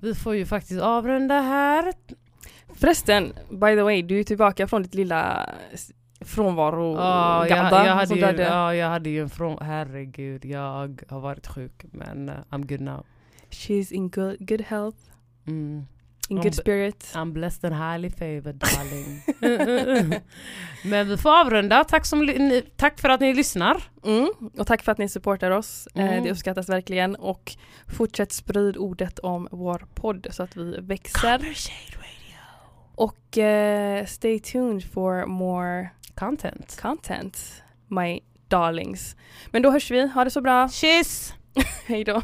[SPEAKER 2] Vi får ju faktiskt avrunda här.
[SPEAKER 3] förresten, by the way, du är tillbaka från ditt lilla frånvaro
[SPEAKER 2] Ja, jag, jag, hade ju,
[SPEAKER 3] hade.
[SPEAKER 2] ja, jag hade ju en från... Herregud, jag har varit sjuk men eh, I'm good now.
[SPEAKER 3] She's in good, good health,
[SPEAKER 2] Mm.
[SPEAKER 3] In good
[SPEAKER 2] be-
[SPEAKER 3] spirit.
[SPEAKER 2] I'm blessed and highly favored darling. men vi får avrunda. Tack, som, tack för att ni lyssnar.
[SPEAKER 3] Mm. Och tack för att ni supportar oss. Eh,
[SPEAKER 2] Mm.
[SPEAKER 3] det uppskattas verkligen. Och fortsätt sprid ordet om vår podd så att vi växer. Och eh, stay tuned for more
[SPEAKER 2] Content.
[SPEAKER 3] content, my darlings. Men då hörs vi. Ha det så bra.
[SPEAKER 2] Kyss!
[SPEAKER 3] Hej då.